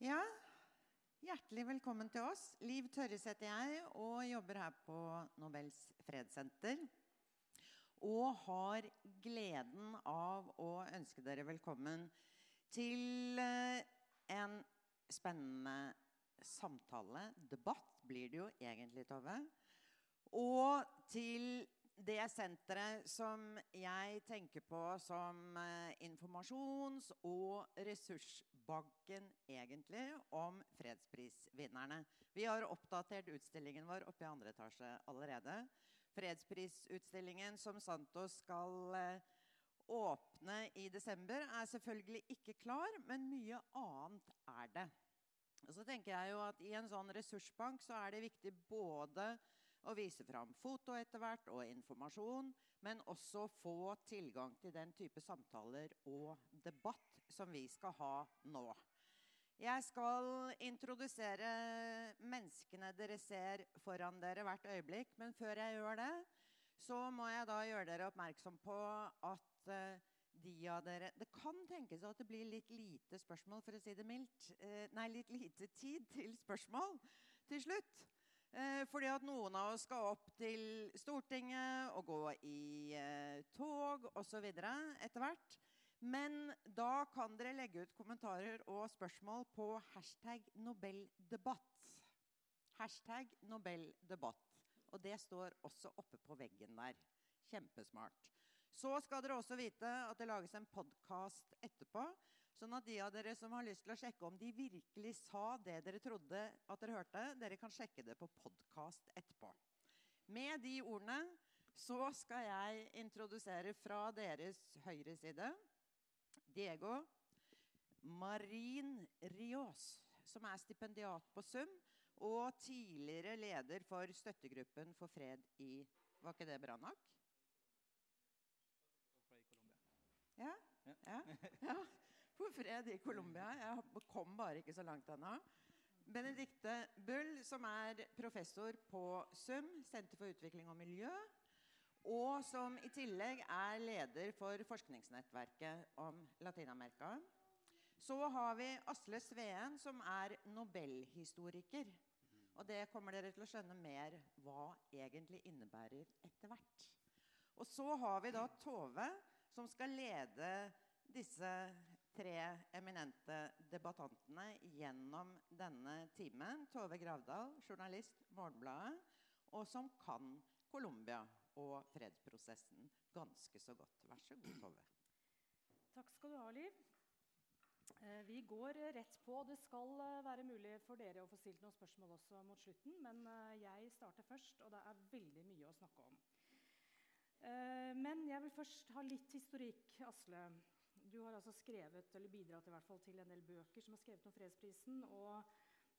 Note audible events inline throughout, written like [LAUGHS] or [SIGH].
Ja, hjertelig velkommen til oss. Liv Tørres heter jeg og jobber her på Nobels fredssenter. Og har gleden av å ønske dere velkommen til eh, en spennende samtale. Debatt blir det jo egentlig, Tove. Og til det senteret som jeg tenker på som eh, informasjons- og ressursbanken egentlig om fredsprisvinnerne. Vi har oppdatert utstillingen vår oppe i andre etasje allerede. Fredsprisutstillingen som Santos skal eh, åpne i desember, er selvfølgelig ikke klar, men mye annet er det. Og så tenker jeg jo at I en sånn ressursbank så er det viktig både å vise fram foto etter hvert og informasjon, men også få tilgang til den type samtaler og debatt som vi skal ha nå. Jeg skal introdusere menneskene dere ser foran dere hvert øyeblikk. Men før jeg gjør det, så må jeg da gjøre dere oppmerksom på at uh, de av dere Det kan tenkes at det blir litt lite spørsmål, for å si det mildt. Uh, nei, litt lite tid til spørsmål til slutt. Eh, fordi at noen av oss skal opp til Stortinget og gå i eh, tog osv. etter hvert. Men da kan dere legge ut kommentarer og spørsmål på hashtag Nobeldebatt. Hashtag Nobeldebatt. Og det står også oppe på veggen der. Kjempesmart. Så skal dere også vite at det lages en podkast etterpå Sånn at de av dere som har lyst til å sjekke om de virkelig sa det dere trodde at dere hørte, dere kan sjekke det på podkast etterpå. Med de ordene så skal jeg introdusere fra deres høyre side Diego Marin Rios, som er stipendiat på SUM og tidligere leder for støttegruppen for fred i Var ikke det bra nok? Ja? ja. ja for fred i Colombia. Jeg kom bare ikke så langt ennå. Benedicte Bull, som er professor på SUM, Senter for utvikling og miljø. Og som i tillegg er leder for forskningsnettverket om Latin-Amerika. Så har vi Asle Sveen, som er nobelhistoriker. Og det kommer dere til å skjønne mer hva egentlig innebærer etter hvert. Og så har vi da Tove, som skal lede disse tre eminente debattantene gjennom denne timen. Tove Gravdal, journalist, Morgenbladet, og som kan Colombia og fredsprosessen ganske så godt. Vær så god, Tove. Takk skal du ha, Liv. Eh, vi går rett på. Det skal eh, være mulig for dere å få stilt noen spørsmål også mot slutten, men eh, jeg starter først, og det er veldig mye å snakke om. Men jeg vil først ha litt historikk, Asle. Du har altså skrevet, eller bidratt i hvert fall til en del bøker som er skrevet om fredsprisen, og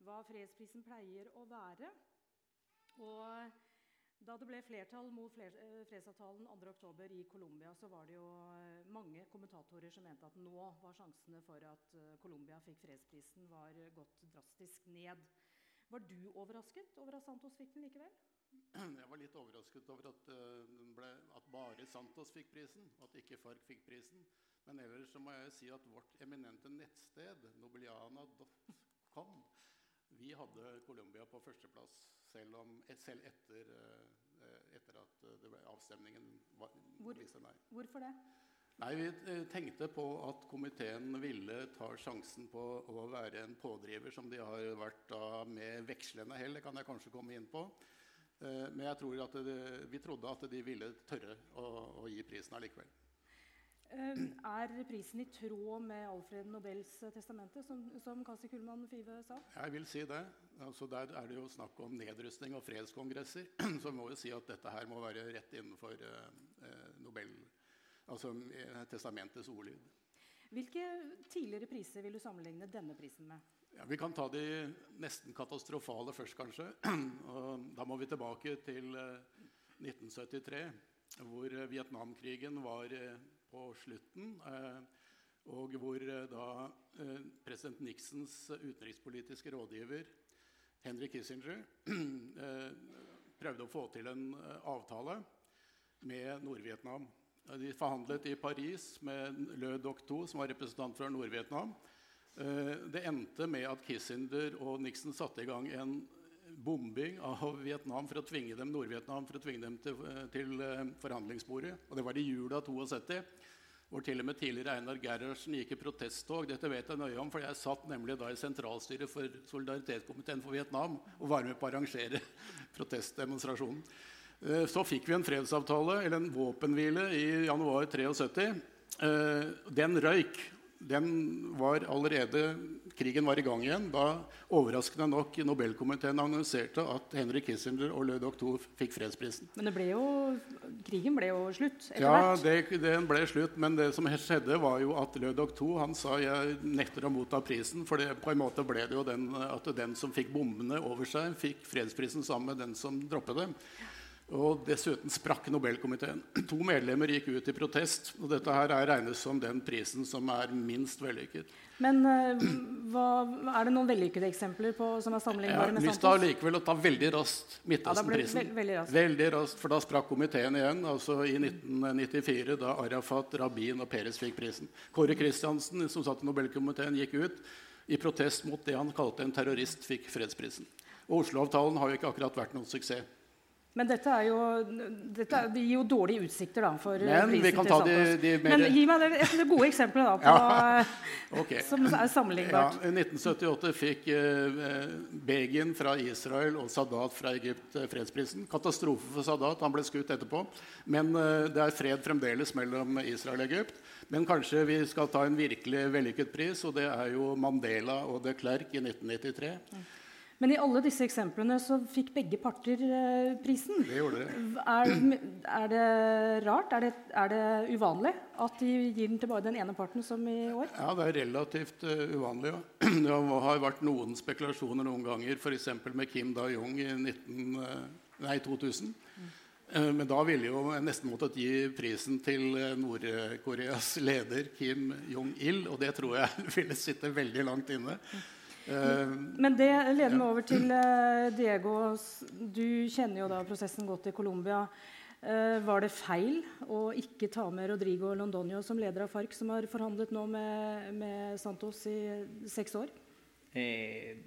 hva fredsprisen pleier å være. Og da det ble flertall mot eh, fredsavtalen 2.10. i Colombia, så var det jo eh, mange kommentatorer som mente at nå var sjansene for at eh, Colombia fikk fredsprisen, var gått drastisk ned. Var du overrasket over at Santos fikk den likevel? [CLEARS THROAT] Jeg var litt overrasket over at, ble, at bare Santos fikk prisen, og at ikke FARC fikk prisen. Men ellers så må jeg si at vårt eminente nettsted, nobiliana.com, vi hadde Colombia på førsteplass selv, om, selv etter, eh, etter, at ble, avstemningen var, Hvor, viste nei. Hvorfor det? Nei, Vi eh, tenkte på at komiteen ville ta sjansen på å være en pådriver, som de har vært da med vekslende hell. Det kan jeg kanskje komme inn på. Eh, men jeg tror at det, vi trodde at de ville tørre å, å gi prisen allikevel. Ehm, er prisen i tråd med Alfred Nobels testamente, som, som Kasi Kullmann Five sa? Jeg vil si det. Altså der er det jo snakk om nedrustning og fredskongresser. [CLEARS THROAT] Så må vi si at dette her må være rett innenfor eh, Nobel, altså eh, testamentets ordlyd. Hvilke tidligere priser vil du sammenligne denne prisen med? Ja, vi kan ta de nesten katastrofale først, kanskje. [CLEARS THROAT] Og da må vi tilbake til uh, 1973, hvor Vietnamkrigen var på slutten. Eh, og hvor eh, da eh, president Nixons utenrikspolitiske rådgiver Henry Kissinger [CLEARS THROAT] prøvde å få til en avtale med Nord-Vietnam. De forhandlet i Paris med Le Doc To, som var representant fra Nord-Vietnam. Det endte med at Kissinger og Nixon satte i gang en bombing av Vietnam for å tvinge dem, Nord-Vietnam for å tvinge dem til, til forhandlingsbordet. Og det var i jula 72 hvor til og med tidligere Einar Gerhardsen gikk i protesttog. Dette vet jeg nøye om, for jeg satt nemlig da i sentralstyret for solidaritetskomiteen for Vietnam og var med på å arrangere [LAUGHS] protestdemonstrasjonen. Eh, så fikk vi en fredsavtale, eller en våpenhvile, i januar 73. Eh, den røyk. Den var allerede krigen var i gang igjen da overraskende nok Nobelkomiteen annonserte at Henry Kissinger og Le Doctor fikk fredsprisen. Men ble jo, krigen ble jo slutt etter ja, hvert? Ja, det, den ble slutt. Men det som skjedde, var jo at Le Doctor han sa jeg nekter å motta prisen. For det, på en måte ble det jo den, at den som fikk bombene over seg, fikk fredsprisen sammen med den som droppet dem. Og dessuten sprakk Nobelkomiteen. [CLEARS THROAT] To medlemmer gikk ut i protest. og Dette her er regnes som den prisen som er minst vellykket. Men uh, [CLEARS THROAT] hva, er det noen vellykkede eksempler på, som er sammenlignbare med Santos? Jeg har lyst til likevel å ta veldig raskt Midtøsten-prisen. Ja, veldig, raskt. veldig raskt. For da sprakk komiteen igjen. altså I 1994, da Arafat, Rabin og Peres fikk prisen. Kåre Kristiansen, som satt i Nobelkomiteen, gikk ut i protest mot det han kalte en terrorist, fikk fredsprisen. Og Oslo-avtalen har jo ikke akkurat vært noen suksess. Men dette, jo, dette det gir jo dårlige utsikter da, for Men vi kan ta de, de mer... Men gi meg et gode eksempler da, på, ja. okay. som er sammenlignbart. Ja, I 1978 fikk eh, Begin fra Israel og Sadat fra Egypt eh, fredsprisen. Katastrofe for Sadat. Han ble skutt etterpå. Men eh, det er fred fremdeles mellom Israel og Egypt. Men kanskje vi skal ta en virkelig vellykket pris, og det er jo Mandela og de Klerk i 1993. Men i alle disse eksemplene så fikk begge parter eh, prisen. Det gjorde det. Er, er det rart? Er det, er det, uvanlig at de gir den til bare den ene parten, som i år? Ja, det er relativt uh, uvanlig. Ja. [CLEARS THROAT] Det har vært noen spekulasjoner noen ganger, f.eks. med Kim Da-Jung i 19, uh, nei, 2000. Mm. Men da ville jo nesten måttet gi prisen til Nord-Koreas leder Kim Jong-il, og det tror jeg [LAUGHS] ville sitte veldig langt inne. Eh, Men det leder meg over til eh, Diego. Du kjenner jo da prosessen godt i Colombia. Eh, var det feil å ikke ta med Rodrigo Londonio som leder av FARC, som har forhandlet nå med, med Santos i seks år? Eh,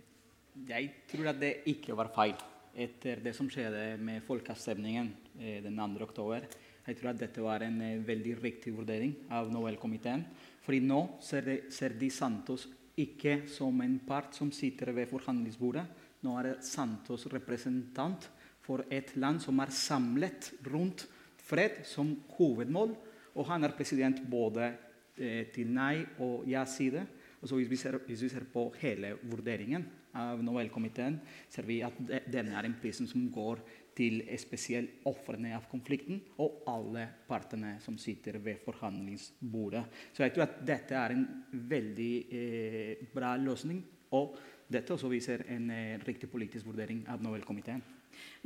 jeg tror at det ikke var feil etter det som skjedde med folkeavstemningen eh, den 2. oktober. Jeg tror at dette var en eh, veldig riktig vurdering av Nobelkomiteen. Fordi nå ser de, ser de Santos ikke som en part som sitter ved forhandlingsbordet. Nå er Santos representant for et land som er samlet rundt fred som hovedmål. Og han er president både eh, til nei- og ja-side. Hvis vi, ser, hvis vi ser på hele vurderingen av Nobelkomiteen, ser vi at denne er en prisen som går til spesielt ofrene av konflikten og alle partene som sitter ved forhandlingsbordet. Så jeg tror at dette er en veldig eh, bra løsning. Og dette også viser en eh, riktig politisk vurdering av Nobelkomiteen.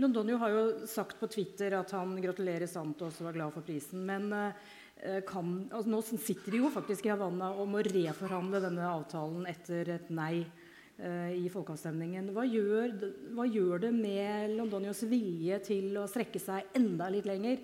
Londonio har jo sagt på Twitter at han gratulerer Santos og var glad for prisen. Men eh, kan, altså nå sitter de jo faktisk i Havanna og må reforhandle denne avtalen etter et nei i folkeavstemningen. Hva gjør, hva gjør, det med Londonios vilje til å strekke seg enda litt lenger,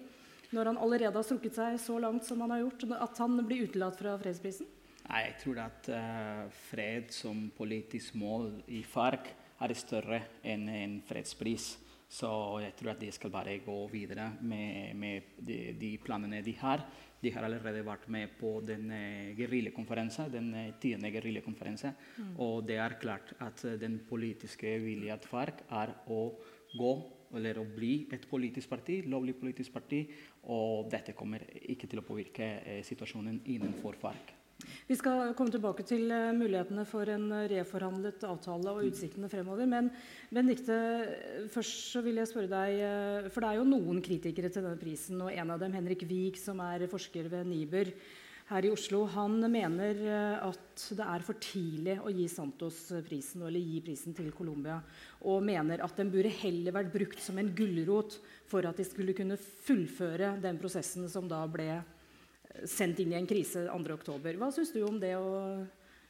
når han allerede har strukket seg så langt som han har gjort, at han blir utelatt fra fredsprisen? Nei, jeg tror at uh, fred som politisk mål i FARC er større enn en fredspris. Så jeg tror at de skal bare gå videre med, med de, de planene de har. De har allerede vært med på den geriljakonferansen, den tiende geriljakonferansen. Mm. Og det er klart at eh, den politiske viljen til FARC er å gå eller å bli et politisk parti, lovlig politisk parti. Og dette kommer ikke til å påvirke eh, situasjonen innenfor FARC. Vi skal komme tilbake til uh, mulighetene for en uh, reforhandlet avtale og utsiktene fremover. Men Benedicte, først vil jeg spørre deg uh, For det er jo noen kritikere til denne prisen, og en av dem, Henrik Wiik, som er forsker ved NIBR her i Oslo, han mener at det er for tidlig å gi Santos prisen, eller gi prisen til Colombia. Og mener at den burde heller vært brukt som en gulrot for at de skulle kunne fullføre den prosessen som da ble sendt inn i en krise 2.10. Hva syns du om det å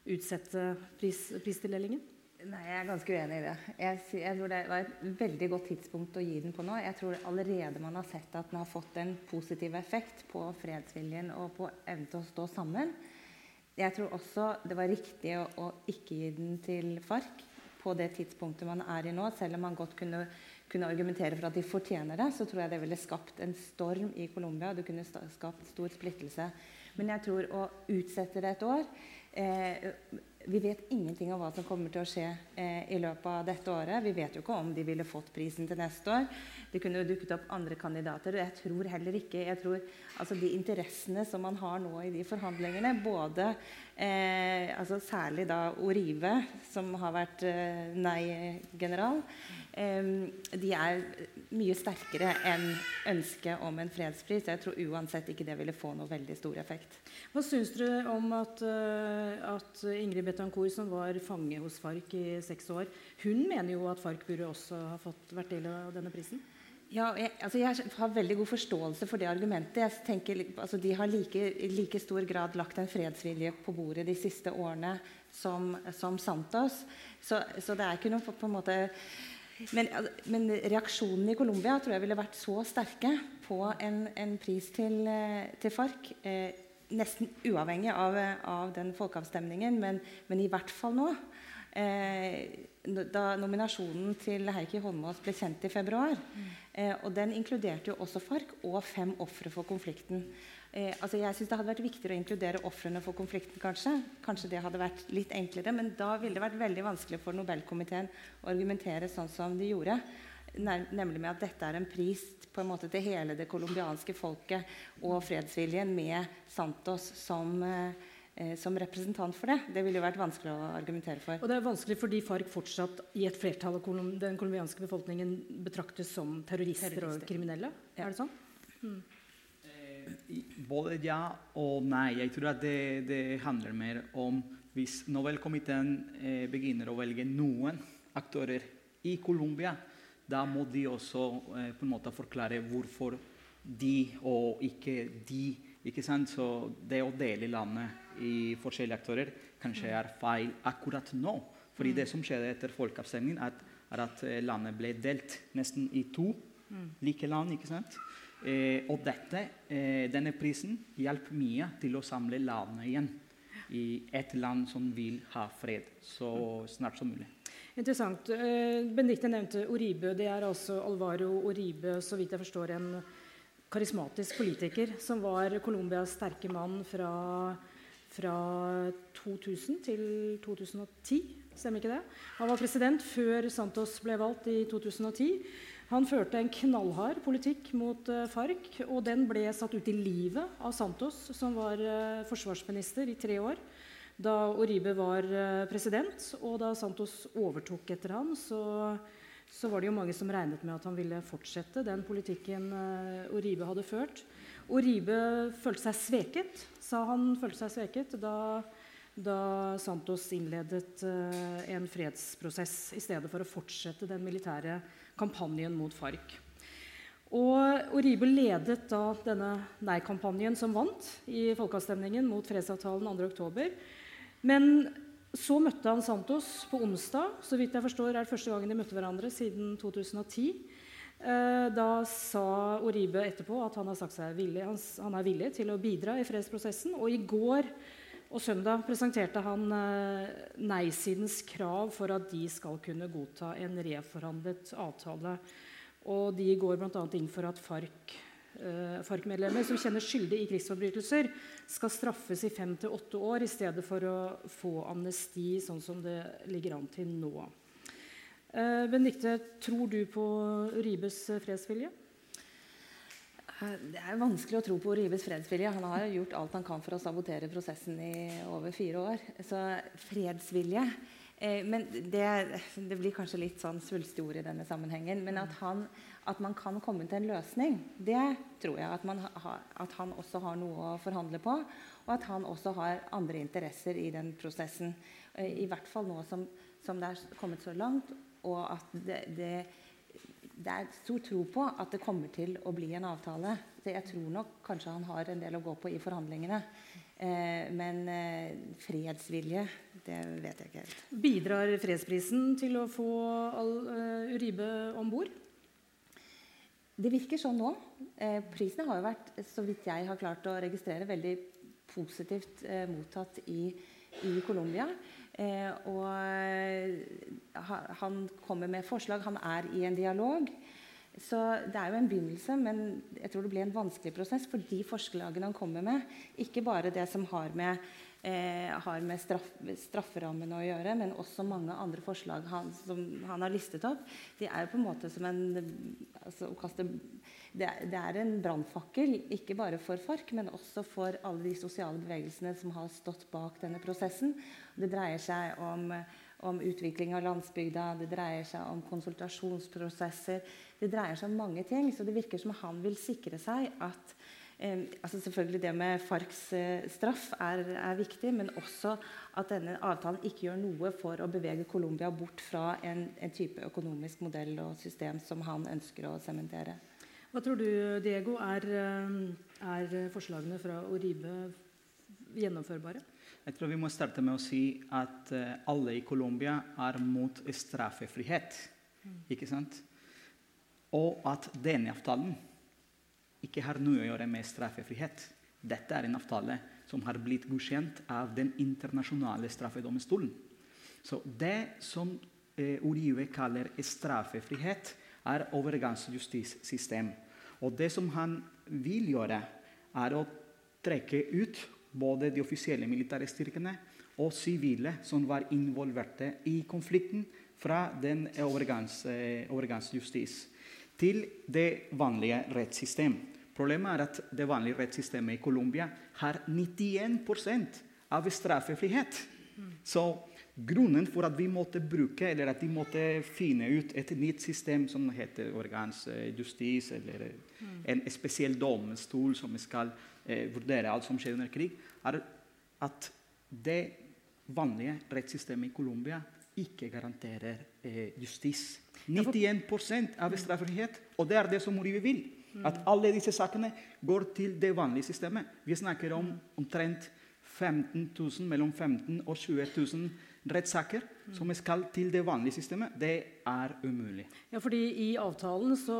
utsette pris, pristildelingen? Nei, Jeg er ganske uenig i det. Jeg, jeg, tror det var et veldig godt tidspunkt å gi den på nå. Jeg tror allerede man har sett at den har fått en positiv effekt på fredsviljen og på evnen til å stå sammen. jeg tror også det var riktig å, å, ikke gi den til FARC på det tidspunktet man er i nå. Selv om man godt kunne, kunne, argumentere for at de fortjener det, så tror jeg det ville skapt en storm i Colombia. Det kunne skapt stor splittelse. Men jeg tror å utsette det et år eh, vi vet ingenting om hva som kommer til å skje eh, i løpet av dette året. Vi vet jo ikke om de ville fått prisen til neste år. Det kunne jo dukket opp andre kandidater. og Jeg tror heller ikke jeg tror, altså De interessene som man har nå i de forhandlingene, både eh, altså særlig da Orive, som har vært eh, nei-general, eh, de er mye sterkere enn ønsket om en fredspris. Jeg tror uansett ikke det ville få noe veldig stor effekt. Hva syns dere om at, uh, at Ingrid Betancourt, som var fange hos FARC i seks år, hun mener jo at FARC burde også ha fått vært del av denne prisen? Ja, jeg, altså jeg, har veldig god forståelse for det argumentet. Jeg tenker altså De har i like stor grad lagt en fredsvilje på bordet de siste årene som, som Santos. Så, så, det er ikke noe på, en måte men, men reaksjonene i Colombia tror jeg ville vært så sterke på en, en pris til, eh, til FARC. Eh, nesten uavhengig av, av den folkeavstemningen, men, men, i hvert fall nå. Eh, da nominasjonen til Heikki Holmås ble kjent i februar. Eh, og den inkluderte jo også FARC og fem ofre for konflikten. Eh, altså jeg synes Det hadde vært viktigere å inkludere ofrene for konflikten. Kanskje Kanskje det hadde vært litt enklere, men da ville det vært veldig vanskelig for Nobelkomiteen å argumentere sånn som de gjorde nemlig med at dette er en pris på en måte til hele det colombianske folket og fredsviljen med Santos som, eh, som representant for det. Det ville jo vært vanskelig å argumentere for. Og det er vanskelig fordi FARC fortsatt i et flertall av den colombianske befolkningen betraktes som terrorister, terrorister. og kriminelle? Ja. Er det sånn? Hmm. Både ja og nei. Jeg tror at det, det handler mer om hvis Nobelkomiteen eh, begynner å velge noen aktører i Colombia da må de også eh, på en måte forklare hvorfor de og ikke de. ikke sant? Så det å dele landet i forskjellige aktører kanskje er feil akkurat nå. Fordi mm. det som skjedde etter folkeavstemningen, er, at eh, landet ble delt nesten i to. Mm. Like land, ikke sant? Eh, og dette, eh, denne prisen hjelper mye til å samle landet igjen i et land som vil ha fred så snart som mulig. Interessant. Eh, Benedicte nevnte Oribe. Det er altså Alvaro Oribe, så vidt jeg forstår, en karismatisk politiker som var Colombias sterke mann fra, fra 2000 til 2010. Stemmer ikke det? Han var president før Santos ble valgt i 2010. Han førte en knallhard politikk mot uh, FARC, og den ble satt ut i livet av Santos, som var uh, forsvarsminister i tre år da Oribe var eh, president, og da Santos overtok etter ham, så, så, var det jo mange som regnet med at han ville fortsette den politikken eh, Oribe hadde ført. Oribe følte seg sveket, sa han følte seg sveket da, da Santos innledet uh, en fredsprosess i stedet for å fortsette den militære kampanjen mot FARC. Og Oribe ledet da denne nei-kampanjen som vant i folkeavstemningen mot fredsavtalen 2.10. Men så møtte han Santos på onsdag. Så vidt jeg forstår er det første gangen de møtte hverandre siden 2010. Eh, da sa Oribe etterpå at han, villig, han er villig til å bidra i fredsprosessen. Og i går og søndag presenterte han eh, nei-sidens krav for at de skal kunne godta en reforhandlet avtale. Og de går bl.a. inn for at FARC uh, FARC-medlemmer som kjenner skyldig i krigsforbrytelser, skal straffes i fem til åtte år i stedet for å få amnesti, sånn som det ligger an til nå. Uh, Benedicte, tror du på Ribes fredsvilje? Eh, det er vanskelig å tro på Ribes fredsvilje. Han har gjort alt han kan for å sabotere prosessen i over fire år. Så fredsvilje eh, Men det, det, blir kanskje litt sånn svulstige ord i denne sammenhengen. Men at han at man kan komme til en løsning, det tror jeg. At, ha, at, han også har noe å forhandle på. Og at han også har andre interesser i den prosessen. Eh, I hvert fall nå som, som det er kommet så langt, og at det, det, det, er stor tro på at det kommer til å bli en avtale. Så jeg tror nok kanskje han har en del å gå på i forhandlingene. Eh, men eh, fredsvilje, det vet jeg ikke helt. Bidrar fredsprisen til å få all, uh, Uribe om bord? Det virker sånn nå. Eh, prisene har jo vært, så vidt jeg har klart å registrere, veldig positivt eh, mottatt i, i Colombia. Eh, og eh, han kommer med forslag. Han er i en dialog. Så det er jo en begynnelse, men jeg tror det blir en vanskelig prosess for de forslagene han kommer med. Ikke bare det som har med eh, har med straff, strafferammene å gjøre, men også mange andre forslag han, som han har listet opp. De er jo på en måte som en altså, kaste, det, er, det, er, en brannfakkel, ikke bare for FARC, men også for alle de sosiale bevegelsene som har stått bak denne prosessen. Det dreier seg om, om utvikling av landsbygda, det dreier seg om konsultasjonsprosesser. Det dreier seg om mange ting. Så det virker som han vil sikre seg at altså selvfølgelig Det med FARCs eh, straff er, er, viktig, men også at denne avtalen ikke gjør noe for å bevege Colombia bort fra en, en, type økonomisk modell og system som han ønsker å sementere. Hva tror du, Diego, er, eh, er forslagene fra Oribe gjennomførbare? Jeg tror vi må starte med å si at alle i Colombia er mot straffefrihet. Mm. Ikke sant? Og at denne avtalen ikke har noe å gjøre med straffefrihet. Dette er en avtale som har blitt godkjent av Den internasjonale straffedomstolen. Så det som eh, Uribe kaller straffefrihet, er overgangsjustissystem. Og det som han vil gjøre, er å trekke ut både de offisielle militære styrkene og sivile som var involverte i konflikten, fra den overgangsjustis eh, overgangsjustis til det vanlige rettssystemet. Problemet er at det vanlige rettssystemet i Colombia har 91% av straffefrihet. Så grunnen for at vi måtte bruke, eller at de måtte finne ut et nytt system som heter organsjustis, eller en spesiell domstol som skal eh, vurdere alt som skjer under krig, er at det vanlige rettssystemet i Colombia ikke garanterer eh, justis. 91% av straffefrihet, og det er det som Uribe vil. At alle disse sakene går til det vanlige systemet. Vi snakker om omtrent 15 000, mellom 15 og 20 000 rettssaker som skal til det vanlige systemet. Det er umulig. Ja, fordi i avtalen, så,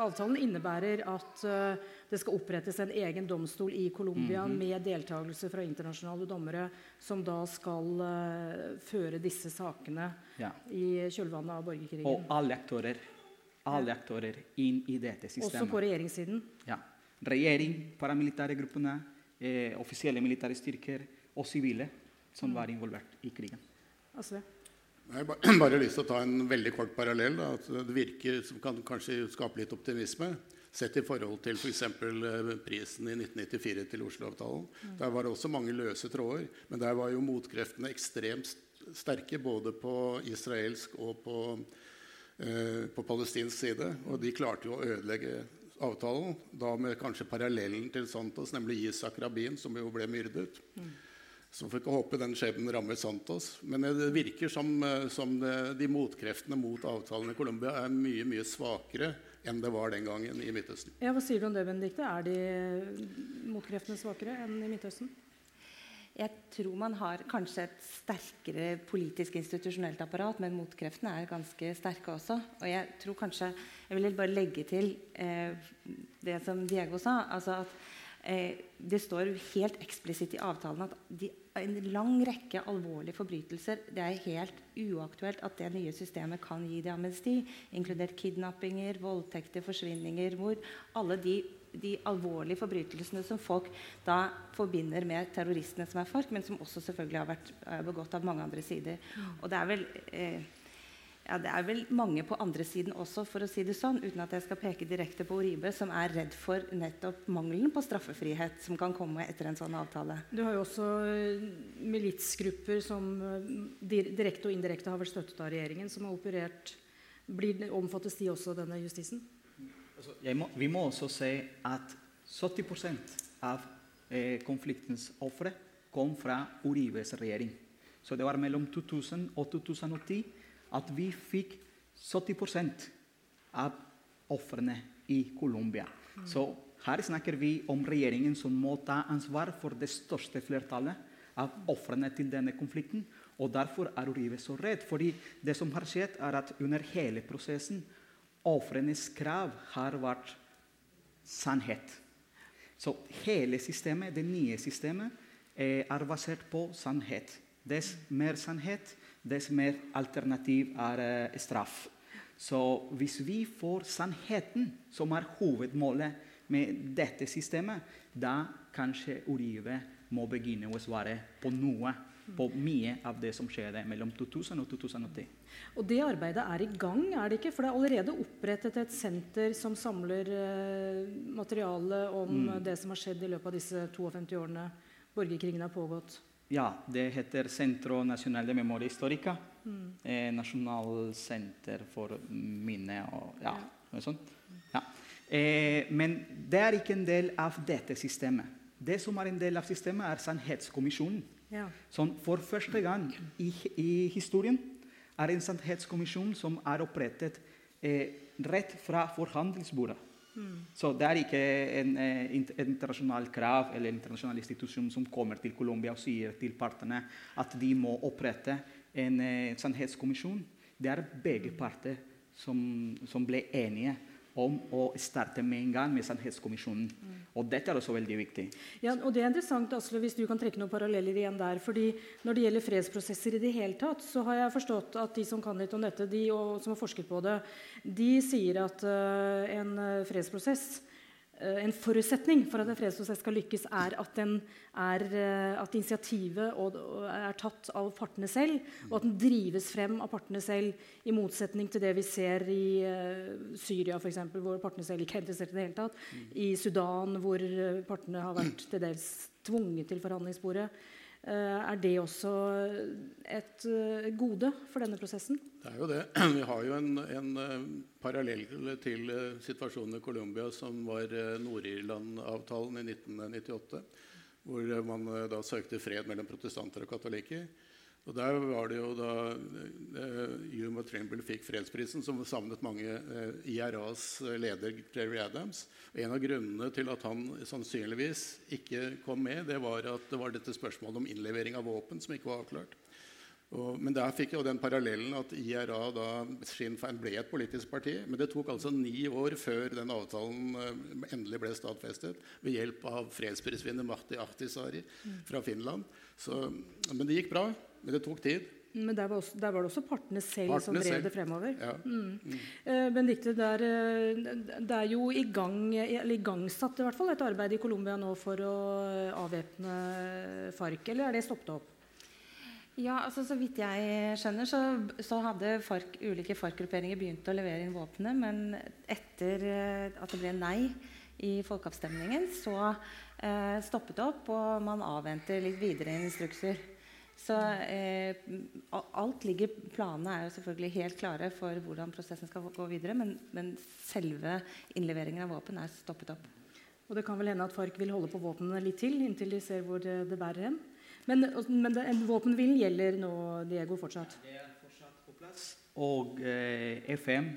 avtalen innebærer at uh, det skal opprettes en egen domstol i Colombia mm -hmm. med deltakelse fra internasjonale dommere, som da skal uh, føre disse sakene ja. i kjølvannet av borgerkrigen. Og alle aktører alle aktører inn i dette systemet. Også på regjeringssiden? Ja. Regjering, paramilitære gruppene, eh, offisielle militære styrker og sivile som mm. var involvert i krigen. Altså. Jeg har [CLEARS THROAT] bare lyst til å ta en veldig kort parallell. Da, det virker som kan kanskje skape litt optimisme. Sett i forhold til f.eks. For eh, prisen i 1994 til Oslo-avtalen. Mm. Der var det også mange løse tråder. Men der var jo motkreftene ekstremt sterke både på israelsk og på på palestinsk side. Og de klarte jo å ødelegge avtalen, da med kanskje parallellen til Santos, nemlig Isak Rabin, som jo ble myrdet. Mm. Så får ikke håpe den skjebnen rammer Santos. Men det virker som, eh, som det, de motkreftene mot avtalen i Colombia er mye mye svakere enn det var den gangen i Midtøsten. Ja, Hva sier du om det, Benedikte? Er de motkreftene svakere enn i Midtøsten? Jeg tror man har kanskje et sterkere politisk institusjonelt apparat, men motkreftene er ganske sterke også. Og jeg tror kanskje Jeg vil bare legge til eh, det som Diego sa. altså at eh, Det står helt eksplisitt i avtalen at de, en lang rekke alvorlige forbrytelser Det er helt uaktuelt at det nye systemet kan gi det amnesti, inkludert kidnappinger, voldtekter, forsvinninger, hvor alle de de alvorlige forbrytelsene som folk da forbinder med terroristene som er FARC, men som også selvfølgelig har vært begått av mange andre sider. Og det er vel eh, ja, det er vel mange på andre siden også, for å si det sånn, uten at jeg skal peke direkte på Oribe, som er redd for nettopp mangelen på straffefrihet som kan komme etter en sånn avtale. Du har jo også eh, militsgrupper som eh, direkte og indirekte har vært støttet av regjeringen, som har operert blir, Omfattes de også av denne justisen? Altså, må, vi må også se at 70 av eh, konfliktens ofre kom fra Uribes regjering. Så det var mellom 2000 og 2010 at vi fikk 70% av ofrene i Colombia. Mm. Så her snakker vi om regjeringen som må ta ansvar for det største flertallet av ofrene til denne konflikten. Og Derfor er Uribe så redd. fordi det som har skjedd er at Under hele prosessen Ofrenes krav har vært sannhet. Så hele systemet, det nye systemet er basert på sannhet. Dess mer sannhet, dess mer alternativ er eh, straff. Så hvis vi får sannheten, som er hovedmålet med dette systemet, da kanskje Olive må begynne å svare på noe. På mye av det som skjedde mellom 2000 og 2010. Og det arbeidet er i gang, er det ikke? For det er allerede opprettet et senter som samler eh, materiale om Mm. det som har skjedd i løpet av disse 52 årene borgerkrigen har pågått. Ja, det heter Centro Nacional de Memoria Histórica. Eh, Nasjonalsenter for minne og ja, noe sånt. Ja. Eh, men det er ikke en del av dette systemet. Det som er en del av systemet, er Sannhetskommisjonen. Ja. Som for første gang i, i historien er en sannhetskommisjon som er opprettet eh, rett fra forhandlingsbordet. Så det er ikke en eh, int- internasjonal krav eller en internasjonal institusjon som kommer til Colombia og sier til partene at de må opprette en eh, sannhetskommisjon. Det er begge parter som, som ble enige om å starte med en gang med Sannhetskommisjonen. Og dette er også veldig viktig. Ja, og det er interessant, Asle, hvis du kan trekke noen paralleller igjen der. fordi Når det gjelder fredsprosesser i det hele tatt, så har jeg forstått at de som kan litt om dette, de og, som har forsket på det, de sier at uh, en eh, fredsprosess en forutsetning for at en fredsprosess skal lykkes, er at, er, eh, at initiativet er tatt av partene selv, og at den drives frem av partene selv, i motsetning til det vi ser i eh, Syria, for eksempel, hvor partene selv ikke er interessert i det hele tatt. I Sudan, hvor eh, partene har vært til dels tvunget til forhandlingsbordet. Eh, er det også et eh, gode for denne prosessen? Det er jo det. [CLEARS THROAT] Vi har jo en, en eh, parallell til situasjonen i Colombia som var Nord-Irland-avtalen i 1998, hvor man da søkte fred mellom protestanter og katolikker. Og Der var det jo da eh, Yuma Trimble fikk fredsprisen, som savnet mange eh, IRAs leder Jerry Adams. Og En av grunnene til at han sannsynligvis ikke kom med, det var at det var dette spørsmålet om innlevering av våpen som ikke var avklart. Og, men der fikk jo den parallellen at IRA da Sinn Fein ble et politisk parti. Men det tok altså ni år før den avtalen eh, endelig ble stadfestet ved hjelp av fredsprisvinner Marti Ahtisaari fra Finland. Så, men det gikk bra. Men det tok tid. Men der var, også, der var det også partene selv som drev selv. det fremover. Ja. Eh, Benedicte, det er, eh, det er jo i gang, eller igangsatt i hvert fall et arbeid i Colombia nå for å eh, avvæpne FARC, eller er det stoppet opp? Ja, altså Så vidt jeg skjønner, så, så hadde FARC, ulike FARC-grupperinger begynt å levere inn våpenet, men etter eh, at det ble nei i folkeavstemningen, så eh, stoppet det opp, og man avventer litt videre instrukser. Så eh, alt ligger Planene er jo selvfølgelig helt klare for hvordan prosessen skal gå videre, men, men selve innleveringen av våpen er stoppet opp. Og det kan vel hende at FARC vil holde på våpnene litt til, inntil de ser hvor det, det bærer hen. Men, men det, en våpenhvilen gjelder nå, Diego, fortsatt? Det er fortsatt på plass. Og eh, FM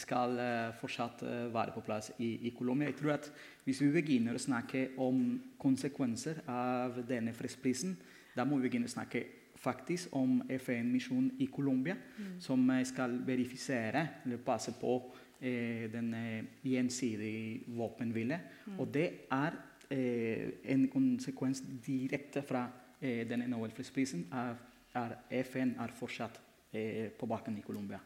skal eh, fortsatt eh, være på plass i, i Colombia. Jeg tror at Hvis vi begynner å snakke om konsekvenser av denne fredsprisen, da må vi begynne å snakke faktisk om FN-misjonen i Colombia, som eh, skal verifisere eller passe på eh, den eh, gjensidige våpenhvile. Og det er eh, en konsekvens direkte fra eh, denne Nobelfredsprisen er, er FN er fortsatt eh, på bakken i Colombia.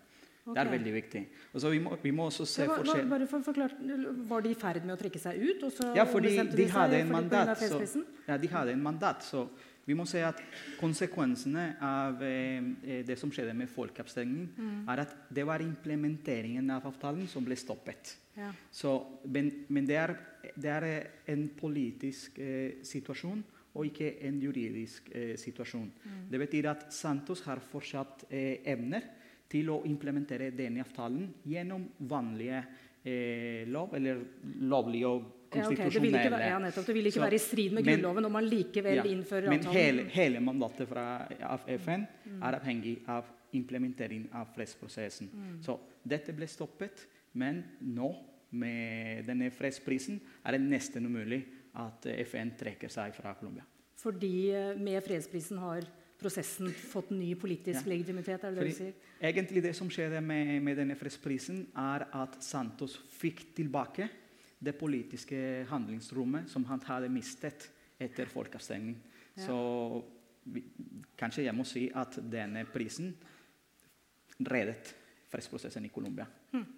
Det er veldig viktig. Vi, må, vi må også se hva, forskjell... bare for forklare, Var de i ferd med å trekke seg ut? Ja, fordi de, de seg hadde av mandat. Så, ja, de hadde en mandat. Så vi må se at konsekvensene av eh, eh, det som skjedde med folkeavstemningen, Mm. er at det var implementeringen av avtalen som ble stoppet. Ja. Så, men men det, er, det er eh, en politisk eh, situasjon og ikke en juridisk eh, situasjon. Det betyr at Santos har fortsatt eh, evner til å implementere denne avtalen gjennom vanlige eh, lov, eller lovlige og Ja, okay. Det vil ikke, være, ja, nettopp, det vil ikke Så- være i strid med Grunnloven om man likevel Ja, innfører Men hele, hele mandatet fra, av FN er avhengig av implementering av fredsprosessen. Så dette ble stoppet, men nå, med denne fredsprisen, er det nesten umulig at FN trekker seg fra Colombia. Fordi eh, med fredsprisen har prosessen fått ny politisk Ja. legitimitet? er det det du sier? Egentlig det som skjedde med, med denne fredsprisen, er at Santos fikk tilbake det politiske handlingsrommet som han hadde mistet etter folkeavstemning. Ja. Så vi, kanskje jeg må si at denne prisen reddet fredsprosessen i Colombia.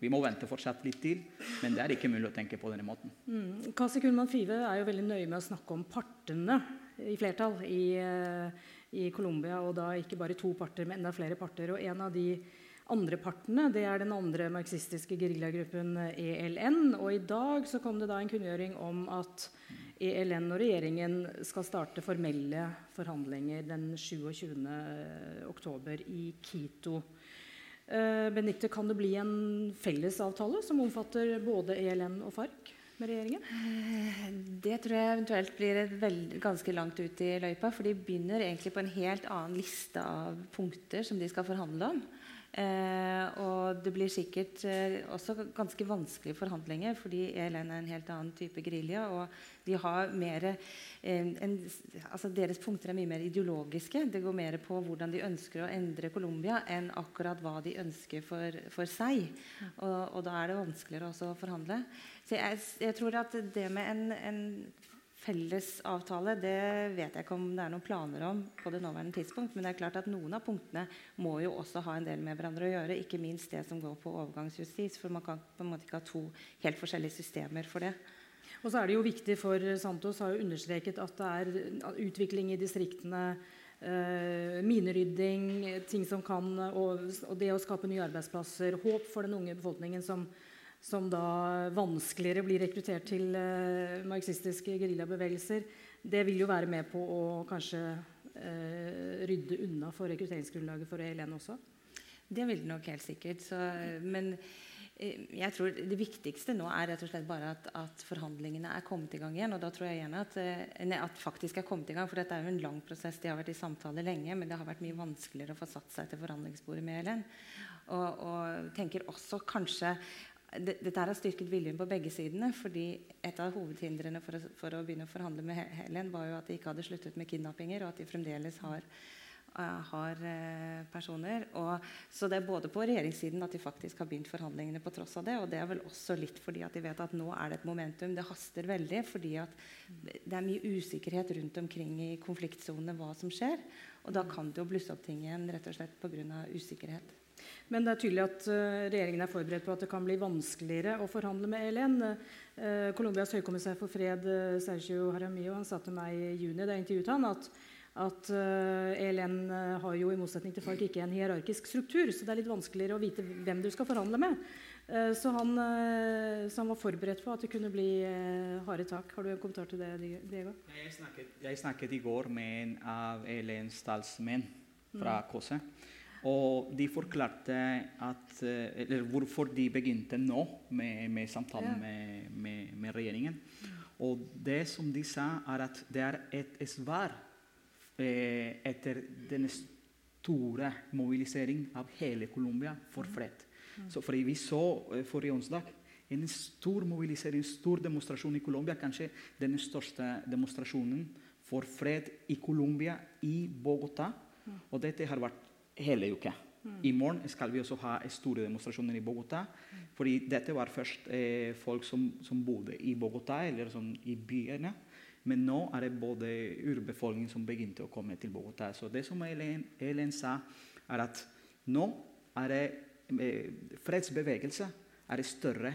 Vi må vente fortsatt litt til, men det er ikke mulig å tenke på denne måten. Mm. Kasi Kullmann Five er jo veldig nøye med å snakke om partene i flertall i, eh, i Colombia. Og da ikke bare to parter, men enda flere parter. Og en av de andre partene det er den andre marxistiske geriljagruppen ELN. Og i dag så kom det da en kunngjøring om at ELN og regjeringen skal starte formelle forhandlinger den 27. oktober i Quito. Benitte, Benedicte, kan det bli en fellesavtale som omfatter både ELN og FARC med regjeringen? Det tror jeg eventuelt blir veld, ganske langt ut i løypa. For de begynner egentlig på en helt annen liste av punkter som de skal forhandle om. Eh, og det blir sikkert eh, også ganske vanskelige forhandlinger, fordi ELN er en helt annen type gerilja. Og de har mer, eh, en, altså deres punkter er mye mer ideologiske. Det går mer på hvordan de ønsker å endre Colombia, enn akkurat hva de ønsker for, for seg. Og, og, da er det vanskeligere også å forhandle. Så jeg, jeg tror at det med en, en felles avtale det vet jeg ikke om det er noen planer om på det nåværende tidspunkt. Men det er klart at noen av punktene må jo også ha en del med hverandre å gjøre. Ikke minst det som går på overgangsjustis. For man kan på en måte ikke ha to helt forskjellige systemer for det. Og så er det jo viktig for Santos har jo understreket at det er utvikling i distriktene. Uh, minerydding, ting som kan, og, det å skape nye arbeidsplasser. Håp for den unge befolkningen som, som da vanskeligere blir rekruttert til eh, marxistiske geriljabevegelser, det vil jo være med på å kanskje eh, rydde unna for rekrutteringsgrunnlaget for ELN også? Det vil det nok helt sikkert. Så, men eh, jeg tror det viktigste nå er rett og slett bare at, at, forhandlingene er kommet i gang igjen. Og da tror jeg gjerne at, nei, at faktisk er kommet i gang, for dette er jo en lang prosess. De har vært i samtale lenge, men det har vært mye vanskeligere å få satt seg til forhandlingsbordet med ELN. Og, og tenker også kanskje dette har styrket viljen på begge sidene. fordi Et av hovedhindrene for å, for å begynne å forhandle med Helen var jo at de ikke hadde sluttet med kidnappinger, og at de fremdeles har, uh, har uh, personer. Og, så det er både på regjeringssiden at de faktisk har begynt forhandlingene på tross av det. Og det er vel også litt fordi at de vet at nå er det et momentum. Det haster veldig fordi at det er mye usikkerhet rundt omkring i konfliktsonene hva som skjer. Og da kan det jo blusse opp ting igjen rett og slett pga. usikkerhet. Men det er tydelig at uh, regjeringen er forberedt på at det kan bli vanskeligere å forhandle med ELN. Uh, Colombias høykommissær for fred, uh, Sergio Haramillo, han sa til meg i juni da jeg intervjuet han, at, at ELN har jo i motsetning til FARC ikke en hierarkisk struktur, så det er litt vanskeligere å vite hvem du skal forhandle med. Så han, så han, var forberedt på at det kunne bli harde tak. Har du en kommentar til det, Diego? Jeg snakket, jeg snakket i går med en av ELNs talsmenn fra mm. Og de forklarte at, eller hvorfor de begynte nå med, med samtalen med, med, med, regjeringen. Og det som de sa, er at det er et svar eh, etter den store mobiliseringen av hele Colombia for fred. Mm. Så fordi Vi så eh, forrige onsdag en stor mobilisering, en stor demonstrasjon i Colombia. Kanskje den største demonstrasjonen for fred i Colombia, i Bogotá. Mm. Og dette har vært hele uka. Mm. I morgen skal vi også ha store demonstrasjoner i Bogotá. Mm. fordi dette var først eh, folk som, som, bodde i Bogotá, eller sånn i byene. Men nå er det både urbefolkningen som begynte å komme til Bogotá. Så det som Elen, Elen sa, er at nå er det eh, fredsbevegelse er større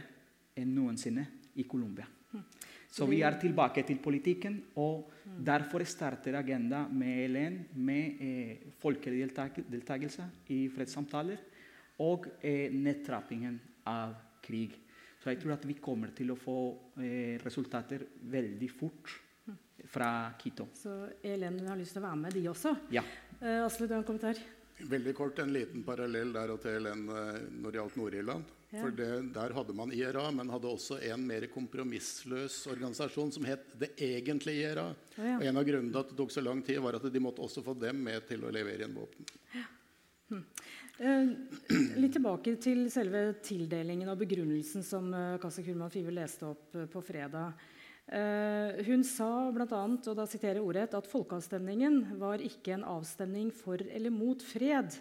enn noensinne i Colombia. Mm. Så vi er tilbake til politikken, og derfor starter Agenda med ELN med eh, folkelig deltakelse i fredssamtaler og eh, nedtrappingen av krig. Så jeg tror at vi kommer til å få eh, resultater veldig fort fra Quito. Så ELN har lyst til å være med, de også? Ja. Eh, Asle, du har en kommentar? Veldig kort en liten parallell der og til en eh, når det gjaldt Nord-Irland. For det, Der hadde man IRA, men hadde også en mer kompromissløs organisasjon som het Det egentlige IRA. Oh, ja. Og En av grunnene til at det tok så lang tid, var at de måtte også få dem med til å levere inn våpen. Ja. Hmm. Eh, litt tilbake til selve tildelingen og begrunnelsen som eh, Kassa Kulman Five leste opp eh, på fredag. Eh, hun sa bl.a. og da siterer ordrett, at folkeavstemningen var ikke en avstemning for eller mot fred.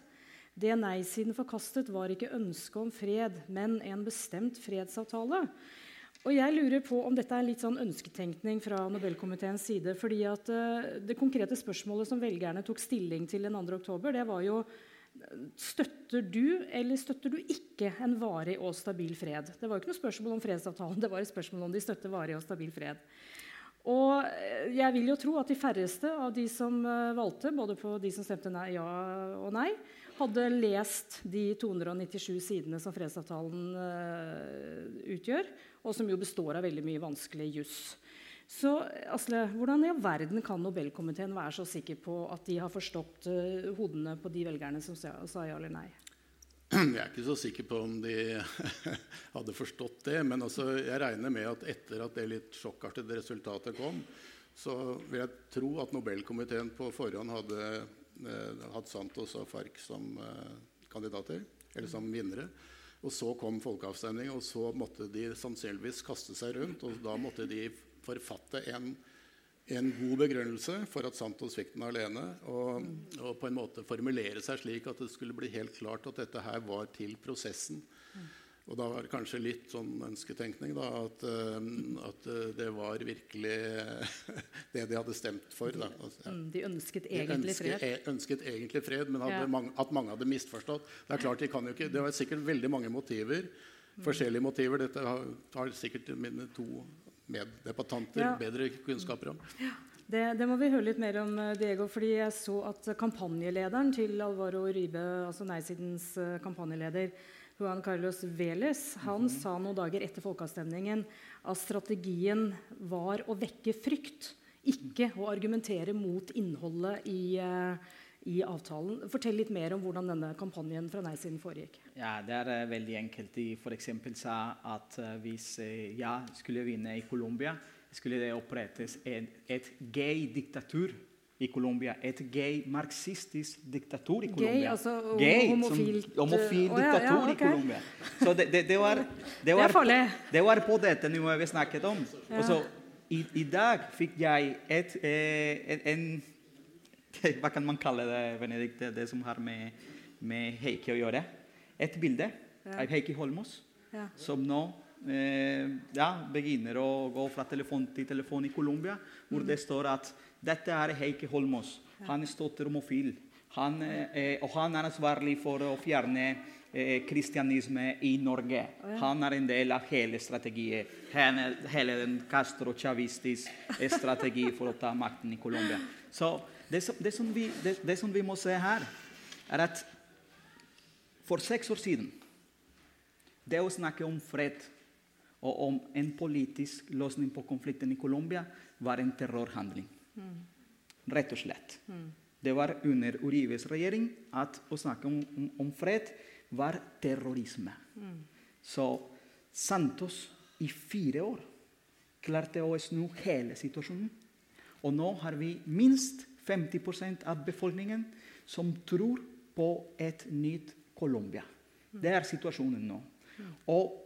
Det nei-siden forkastet, var ikke ønsket om fred, men en bestemt fredsavtale. og jeg lurer på om dette er litt sånn ønsketenkning fra Nobelkomiteens side. fordi at uh, Det konkrete spørsmålet som velgerne tok stilling til den 2. oktober, det var jo Støtter du eller støtter du ikke en varig og stabil fred? Det var jo ikke noe spørsmål om fredsavtalen, det var et spørsmål om de støtter varig og stabil fred. Og eh, jeg vil jo tro at de færreste av de som eh, valgte, både på de som stemte nei, ja og nei, hadde lest de 297 sidene som fredsavtalen uh, utgjør, og som jo består av veldig mye vanskelig juss. Så Asle, Hvordan i all verden kan Nobelkomiteen være så sikker på at de har forstått uh, hodene på de velgerne som sa, sa ja eller nei? Jeg er ikke så sikker på om de [LAUGHS] hadde forstått det. Men altså, jeg regner med at etter at det litt sjokkartede resultatet kom, så vil jeg tro at Nobelkomiteen på forhånd hadde eh, hatt Santos og FARC som eh, kandidater, eller som vinnere. Og så kom folkeavstemning, og så måtte de sannsynligvis kaste seg rundt. Og da måtte de forfatte en, en god begrunnelse for at Santos fikk den alene. Og, og, på en måte formulere seg slik at det skulle bli helt klart at dette her var til prosessen. Og da var det kanskje litt sånn ønsketenkning da, at, uh, at det var virkelig [LAUGHS] det de hadde stemt for. Da. Altså, ja. Mm, de ønsket egentlig de ønsket, fred? ønsket egentlig fred, men ja. mange, at mange hadde misforstått. Det er klart de kan jo ikke, det var sikkert veldig mange motiver. Forskjellige motiver. Dette har, har sikkert mine to meddebattanter ja. bedre kunnskaper om. Ja. Det, det, må vi høre litt mer om, eh, Diego. fordi Jeg så at kampanjelederen til Alvaro Rybe, altså nei-sidens eh, kampanjeleder, Juan Carlos Veles, han mm -hmm. sa noen dager etter folkeavstemningen at strategien var å vekke frykt, ikke å argumentere mot innholdet i uh, i avtalen. Fortell litt mer om hvordan denne kampanjen fra nei-siden foregikk. Ja, Det er uh, veldig enkelt. De f.eks. sa at uh, hvis ja jeg skulle vinne i Colombia, skulle det opprettes et, et gay-diktatur i Colombia. Et gay marxistisk diktatur i Colombia. Gay, altså gay, homofilt Homofil oh, diktatur ja, ja, okay. i Colombia. Så det, det, det, var, [LAUGHS] det, var, det, det var på dette nivået vi snakket om. Ja. Og så i, i, dag fikk jeg et, eh, en hva kan man kalle det, Benedikt, det som har med, med Heikki å gjøre? Et bilde ja. av Heikki Holmås, ja. som nå eh, ja, begynner å gå fra telefon til telefon i Colombia, hvor mm. det står at dette er Heikki Holmås. Han er stolt romofil. Han, eh, og han er ansvarlig for å fjerne eh, kristianisme i Norge. Han er en del av hele strategien. Hele, hele den Castro-chavistisk strategi for å ta makten i Colombia. Så det som, det, som vi, det, det som, vi, må se her, er at for seks år siden Det å snakke om fred og om en politisk løsning på konflikten i Colombia var en terrorhandling. Mm. Rett og slett. Mm. Det var under Uribes regjering at å snakke om, om, om fred var terrorisme. Mm. Så Santos i fire år klarte å snu hele situasjonen. Og nå har vi minst 50% av befolkningen som tror på et nytt Colombia. Det er situasjonen nå. Og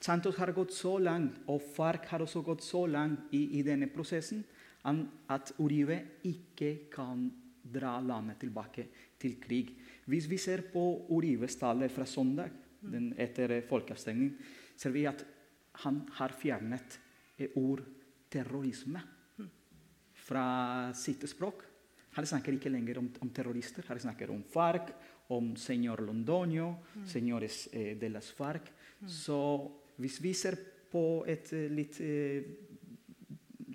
Santos har gått så langt, og FARC har også gått så langt i, i denne prosessen at Uribe ikke kan dra landet tilbake til krig. Hvis vi ser på Uribes tale fra søndag den, etter folkeavstemningen, ser vi at han har fjernet ord terrorisme fra sitt språk. Her snakker ikke lenger om, om terrorister. Her snakker om FARC, om senor Londoño, mm. senores eh, de las FARC. Mm. Så hvis vi ser på et eh, litt eh,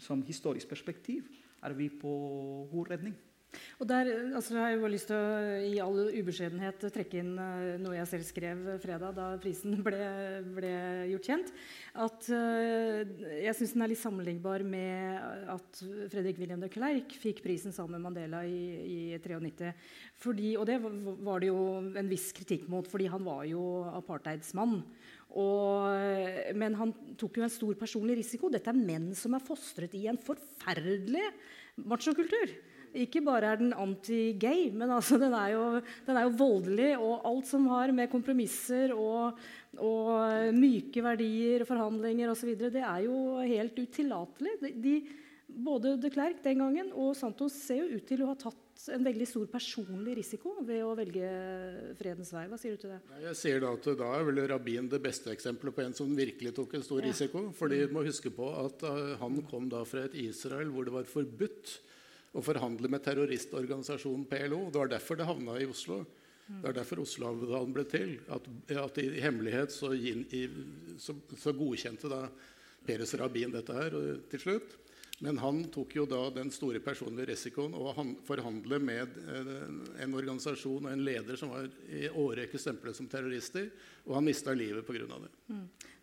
som historisk perspektiv, er vi på god redning. Og der altså, har jeg bare lyst til å i all ubeskjedenhet trekke inn uh, noe jeg selv skrev fredag da prisen [LAUGHS] ble, ble gjort kjent. At uh, jeg syns den er litt sammenlignbar med at Fredrik William de Klerk fikk prisen sammen med Mandela i, i 93. Fordi, og det var det jo en viss kritikk mot, fordi han var jo apartheidsmann. Og, men han tok jo en stor personlig risiko. Dette er menn som er fostret i en forferdelig machokultur. Ikke bare er den anti-gay, men altså den, er jo, den, er jo, voldelig. Og alt som har med kompromisser og, og myke verdier og forhandlinger osv. Det er jo helt utillatelig. De, de, både de Klerk den gangen og Santos ser jo ut til å ha tatt en veldig stor personlig risiko ved å velge fredens vei. Hva sier du til det? Jeg sier Da at da er vel rabbin det beste eksempelet på en som virkelig tok en stor Ja. risiko. fordi du må huske på at eh, Han kom da fra et Israel hvor det var forbudt å forhandle med terroristorganisasjonen PLO. Det var derfor det havna i Oslo. Det er derfor Oslo-avtalen ble til. At, at i hemmelighet så, i, så, så godkjente da Peres Rabin dette her og, til slutt. Men han tok jo da den store personlige risikoen å han- forhandle med eh, en organisasjon og en leder som var i årrekke stemplet som terrorister, og han mista livet pga. det.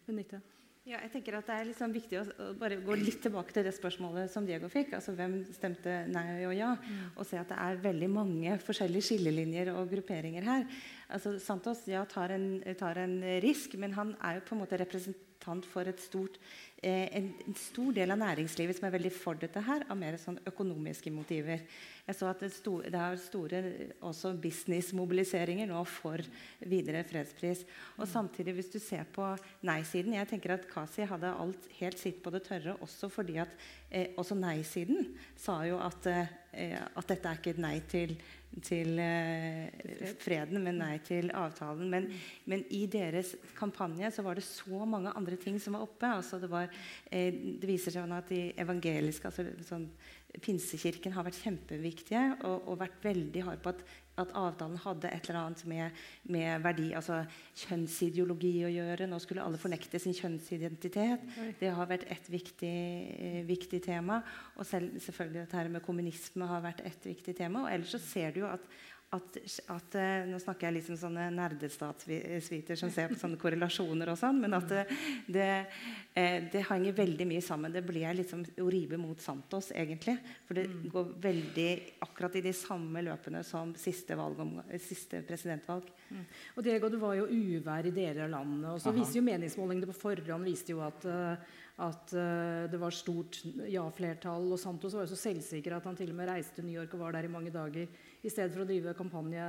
Benedicte? Ja, jeg tenker at Det er liksom viktig å, bare gå litt tilbake til det spørsmålet som Diego fikk. altså Hvem stemte nei og ja? Og se at det er veldig mange forskjellige skillelinjer og grupperinger her. Altså Santos ja, tar, en, tar en risk, men han er jo på en måte representant for et stort, en, en stor del av næringslivet som er veldig for dette her, av mer sånn økonomiske motiver. Jeg så at det, sto, det er store også businessmobiliseringer nå for videre fredspris. Og samtidig, hvis du ser på nei-siden Jeg tenker at Kasi hadde alt helt sitt på det tørre, også fordi at eh, også nei-siden sa jo at, eh, at dette er ikke et nei til, til eh, freden, men nei til avtalen. Men, men i deres kampanje så var det så mange andre ting som var oppe. Altså det, var, eh, det viser seg at de evangeliske altså sånn, Pinsekirken har vært kjempeviktige og, og vært veldig hard på at, at avtalen hadde et eller annet med, med verdi, altså kjønnsideologi å gjøre. Nå skulle alle fornekte sin kjønnsidentitet. Det har vært et viktig, eh, viktig tema. Og selv, selvfølgelig dette her med kommunisme har vært et viktig tema. Og ellers så ser du jo at at, at, eh, Nå snakker jeg litt som sånne nerdestatsviter som ser på sånne korrelasjoner og sånn, men at det, det, eh, henger veldig mye sammen. Det blir liksom Oribe mot Santos, egentlig. For det går veldig akkurat i de samme løpene som siste, valgom, siste presidentvalg. Og Diego, det var jo uvær i deler av landet. og så viser jo Meningsmålingene på forhånd viste jo at, eh, at det var stort ja-flertall. Og Santos var jo så selvsikker at han til og med reiste til New York og var der i mange dager i stedet for å drive kampanje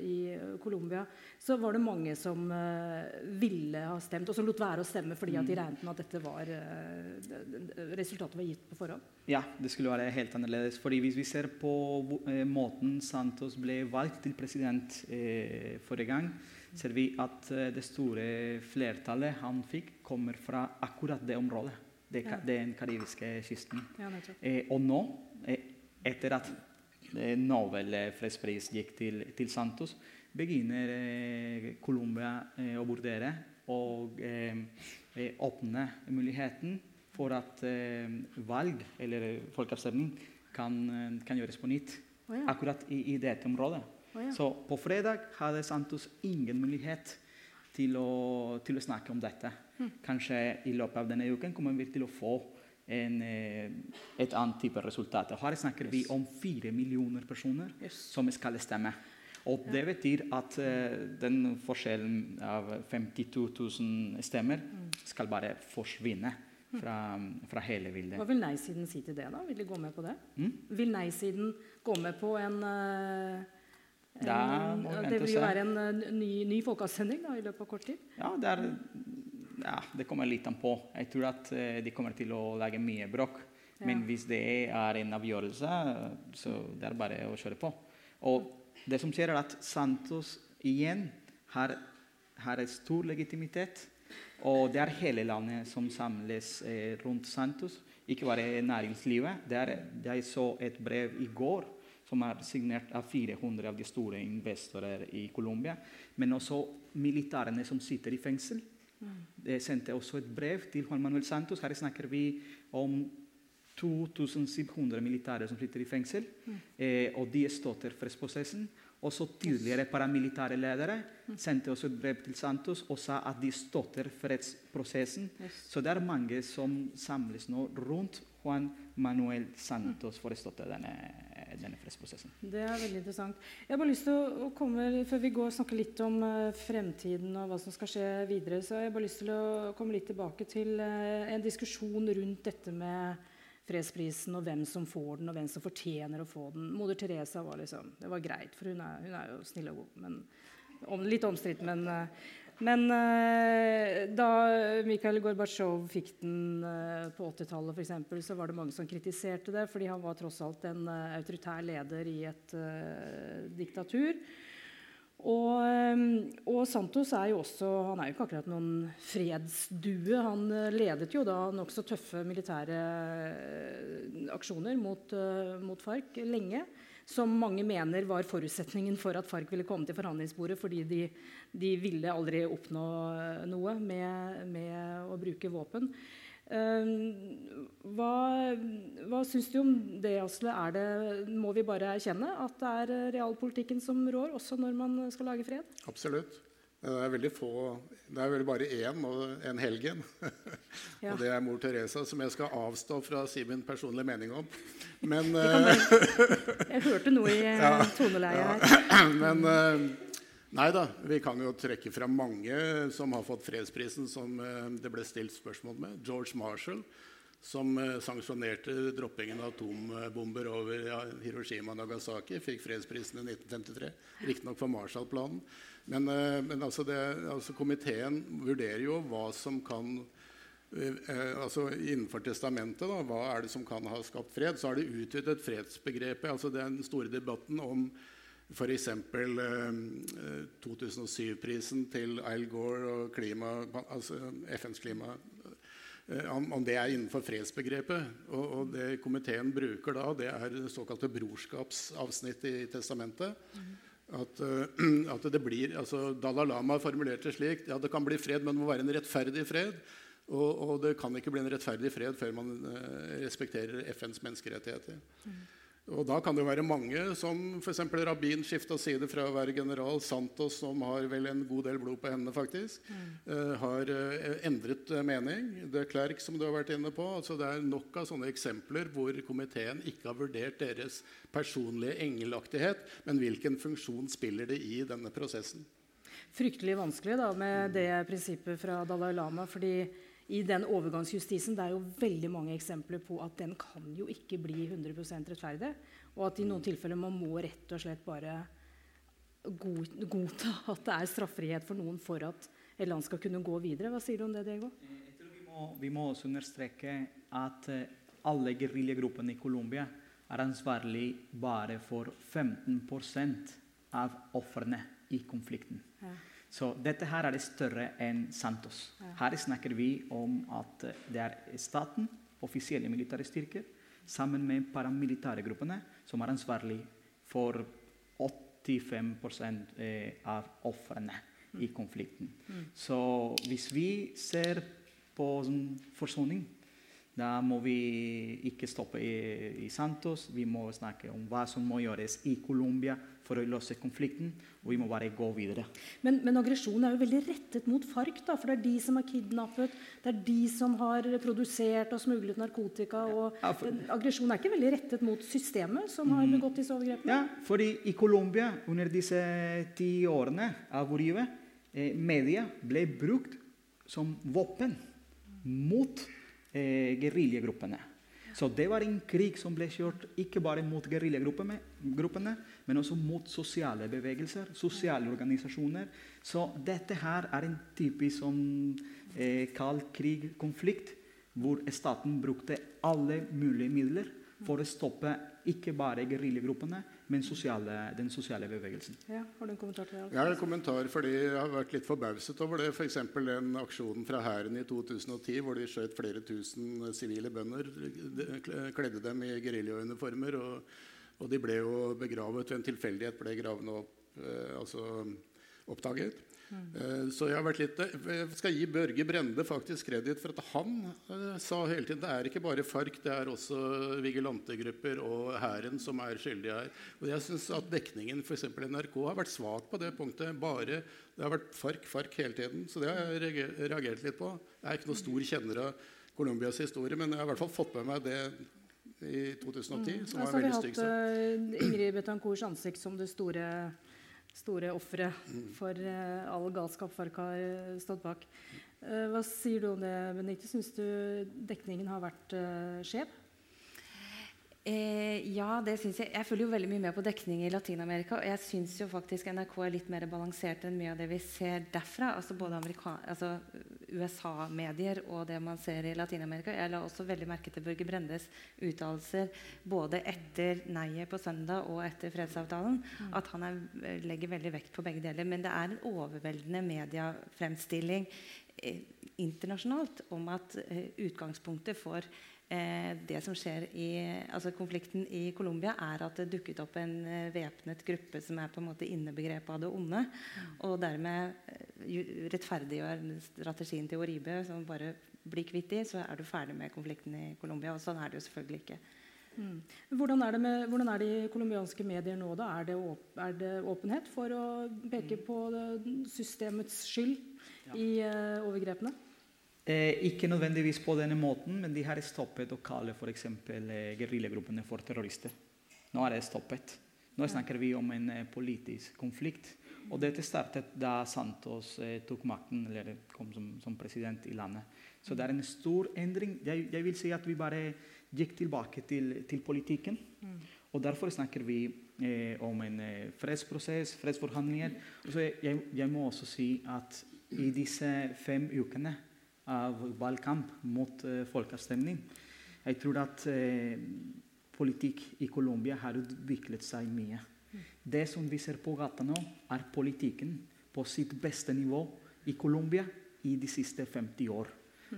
i Colombia. Så var det mange som eh, ville ha stemt, og som lot være å stemme fordi at de regnet med at dette var eh, resultatet var gitt på forhånd. Ja, det skulle være helt annerledes. Fordi hvis vi ser på eh, måten Santos ble valgt til president eh, forrige gang, ser vi at det store flertallet han fikk, kommer fra akkurat det området. Det, Ja. Den karibiske kysten. Ja. Eh, og nå, eh, etter at eh, Nobel eh, fredspris gikk til, til Santos, begynner eh, Colombia eh, å vurdere og eh, åpne muligheten for at valg eller folkeavstemning kan, kan gjøres på nytt. Oh, ja. Akkurat i, i dette området. Oh, ja. Så på fredag hadde Santos ingen mulighet til å, til å snakke om dette. Hm. Kanskje i løpet av denne uken kommer vi til å få en, eh, et annet type resultat. Her snakker vi om fire millioner personer som skal stemme. Og det betyr at eh, den forskjellen av 52 000 stemmer Hm. skal bare forsvinne fra, fra hele bildet. Hva vil nei-siden si til det? da? Vil de gå med på det? Mm? Vil nei-siden gå med på en, eh, en Det vil jo være en ny, ny folkeavstemning i løpet av kort tid. Ja, det, er, ja, det kommer litt an på. Jeg tror at eh, de kommer til å lage mye bråk. Men hvis det er en avgjørelse, så det er bare å kjøre på. Og det som skjer, er at Santos igjen har, har en stor legitimitet. Og det er hele landet som samles eh, rundt Santos, ikke bare næringslivet. Det er, jeg så et brev i går som er signert av 400 av de store investorer i Colombia. Men også militærene som sitter i fengsel. Det sendte også et brev til Juan Manuel Santos. Her snakker vi om 2700 militære som sitter i fengsel. Eh, og de støtter fredsprosessen. Også tidligere paramilitære ledere sendte også et brev til Santos og sa at de støtter fredsprosessen. Så det er mange som samles nå rundt Juan Manuel Santos for å støtte denne, denne fredsprosessen. Det er veldig interessant. Jeg har bare lyst til å, komme, Før vi går og snakker litt om eh, fremtiden og hva som skal skje videre, så har jeg bare lyst til å komme litt tilbake til eh, en diskusjon rundt dette med fredsprisen og hvem som får den, og hvem som fortjener å få den. Moder Teresa var liksom Det var greit, for hun er, hun er jo snill og god. Men, om, litt omstridt, men eh, Men eh, da Mikhail Gorbatsjov fikk den eh, på 80-tallet, f.eks., så var det mange som kritiserte det, fordi han var tross alt en eh, autoritær leder i et uh, diktatur. Og, og, Santos er jo også han er jo ikke akkurat noen fredsdue. Han ledet jo da nokså tøffe militære aksjoner mot, mot FARC lenge som mange mener var forutsetningen for at FARC ville komme til forhandlingsbordet, fordi de, de ville aldri oppnå noe med, med å bruke våpen. Uh, hva hva syns du om det, Asle? Det, må vi bare erkjenne at det er realpolitikken som rår, også når man skal lage fred? Absolutt. Det er veldig få Det er vel bare én, og en helgen. [LAUGHS] Ja. og det er mor Teresa, som jeg skal avstå fra å si min personlige mening om. Men bare, Jeg hørte noe i [LAUGHS] ja, toneleiet her. [CLEARS THROAT] Men eh, Nei da. Vi kan jo trekke fra mange som har fått fredsprisen, som eh, det ble stilt spørsmål med. George Marshall, som eh, sanksjonerte droppingen av atombomber over Hiroshima og Nagasaki, fikk fredsprisen i 1953. Riktignok for Marshall-planen. Men, eh, men altså det, altså komiteen vurderer jo hva som kan eh, altså Innenfor testamentet, da, hva er det som kan ha skapt fred? Så har de utvidet fredsbegrepet. altså Den store debatten om f.eks. Eh, 2007-prisen til Al Gore og klima, altså FNs klima eh, om, om, det er innenfor fredsbegrepet. Og, og, det komiteen bruker da, det er det såkalte brorskapsavsnittet i testamentet. Mm at, uh, [CLEARS THROAT] at, det blir, altså Dalai Lama formulerte slik ja, det kan bli fred, men det må være en rettferdig fred. Og, og det kan ikke bli en rettferdig fred før man uh, respekterer FNs menneskerettigheter. Mm. Og da kan det være mange, som f.eks. Rabin skifta side fra å være general. Santos, som har vel en god del blod på hendene, faktisk, mm. uh, har uh, endret mening. Det er Klerk, som du har vært inne på. Altså, det er nok av sånne eksempler hvor komiteen ikke har vurdert deres personlige engelaktighet, men hvilken funksjon spiller det i denne prosessen. Fryktelig vanskelig da, med det prinsippet fra Dalai Lama. fordi i den overgangsjustisen det er jo veldig mange eksempler på at den kan jo ikke bli 100% rettferdig. Og at i noen tilfeller man må rett og slett bare godta at det er straffrihet for noen for at et land skal kunne gå videre. Hva sier du om det, Diego? Jeg tror vi må, vi må også understreke at eh, alle geriljagruppene i Colombia er ansvarlig bare for 15% av ofrene i konflikten. Ja. Så dette her er det større enn Santos. Her snakker vi om at det er staten, offisielle militære styrker, sammen med paramilitære gruppene, som er ansvarlig for 85 eh, av ofrene i konflikten. Mm. Så hvis vi ser på forsoning da må vi ikke stoppe i, i, Santos. Vi må snakke om hva som må gjøres i Colombia for å løse konflikten. Og vi må bare gå videre. Men, men aggresjonen er jo veldig rettet mot FARC. Da, for det er de som har kidnappet, det er de som har produsert og smuglet narkotika. og ja, for, Aggresjonen er ikke veldig rettet mot systemet som har mm. begått disse overgrepene? Ja, fordi i Colombia under disse ti årene av Uribe, eh, media ble brukt som våpen mot eh, geriljagruppene. Så det var en krig som ble kjørt ikke bare mot geriljagruppene, men også mot sosiale bevegelser, sosiale organisasjoner. Så dette her er en typisk sånn, eh, kald krig-konflikt, hvor staten brukte alle mulige midler for å stoppe ikke bare geriljagruppene, men sosiale, den sosiale bevegelsen. Ja, har du en kommentar til det? Jeg har en kommentar fordi jeg har vært litt forbauset over det. F.eks. den aksjonen fra Hæren i 2010 hvor de skjøt flere tusen sivile bønder. Kledde dem i geriljauniformer. Og, og de ble jo begravet ved en tilfeldighet ble gravene opp, eh, altså oppdaget. Mm. Så jeg har vært litt, jeg skal gi Børge Brende faktisk kreditt for at han uh, sa hele tiden det er ikke bare FARC, det er også vigilantegrupper og Hæren som er skyldige her. Og jeg syns at dekningen f.eks. NRK har vært svak på det punktet. Bare, det har vært FARC, FARC hele tiden. Så det har jeg reagert litt på. Jeg er ikke noen stor kjenner av Colombias historie, men jeg har i hvert fall fått med meg det i 2010. Mm. som var veldig stygg. Så har vi hatt Ingrid Betancourts ansikt som det store store ofre for uh, all galskap FARC har uh, stått bak. Uh, hva sier du om det, Benedicte? Syns du dekningen har vært skjev? Eh, ja, det synes jeg. Jeg følger jo veldig mye med på dekning i Latin-Amerika. Og jeg syns jo faktisk NRK er litt mer balansert enn mye av det vi ser derfra. Altså både altså USA-medier og det man ser i Latin-Amerika. Jeg la også veldig merke til Børge Brendes uttalelser både etter nei-et på søndag og etter fredsavtalen. Mm. At han er, legger veldig vekt på begge deler. Men det er en overveldende mediefremstilling eh, internasjonalt om at eh, utgangspunktet for eh, det som skjer i altså konflikten i Colombia, er at det dukket opp en eh, væpnet gruppe som er på en måte innebegrepet av det onde. Og dermed eh, rettferdiggjør strategien til Oribe som bare blir kvitt de, så er du ferdig med konflikten i Colombia. Og sånn er det jo selvfølgelig ikke. Mm. Hvordan, er det med, hvordan er det i colombianske medier nå? da? Er det, åp, er det åpenhet for å peke mm. på systemets skyld ja. i uh, overgrepene? Eh, ikke nødvendigvis på denne måten, men de har stoppet å kalle f.eks. Eh, geriljagruppene for terrorister. Nå er det stoppet. Nå snakker vi om en eh, politisk konflikt. Og dette startet da Santos eh, tok makten, eller kom som, som, president i landet. Så det er en stor endring. Jeg, jeg vil si at vi bare gikk tilbake til, til politikken. Mm. Og derfor snakker vi eh, om en fredsprosess, fredsforhandlinger. Og jeg, jeg, må også si at i disse fem ukene av valgkamp mot uh, folkeavstemning. Jeg tror at uh, politikk i Colombia har utviklet seg mye. Det som vi ser på gata nå, er politikken på sitt beste nivå i Colombia i de siste 50 år.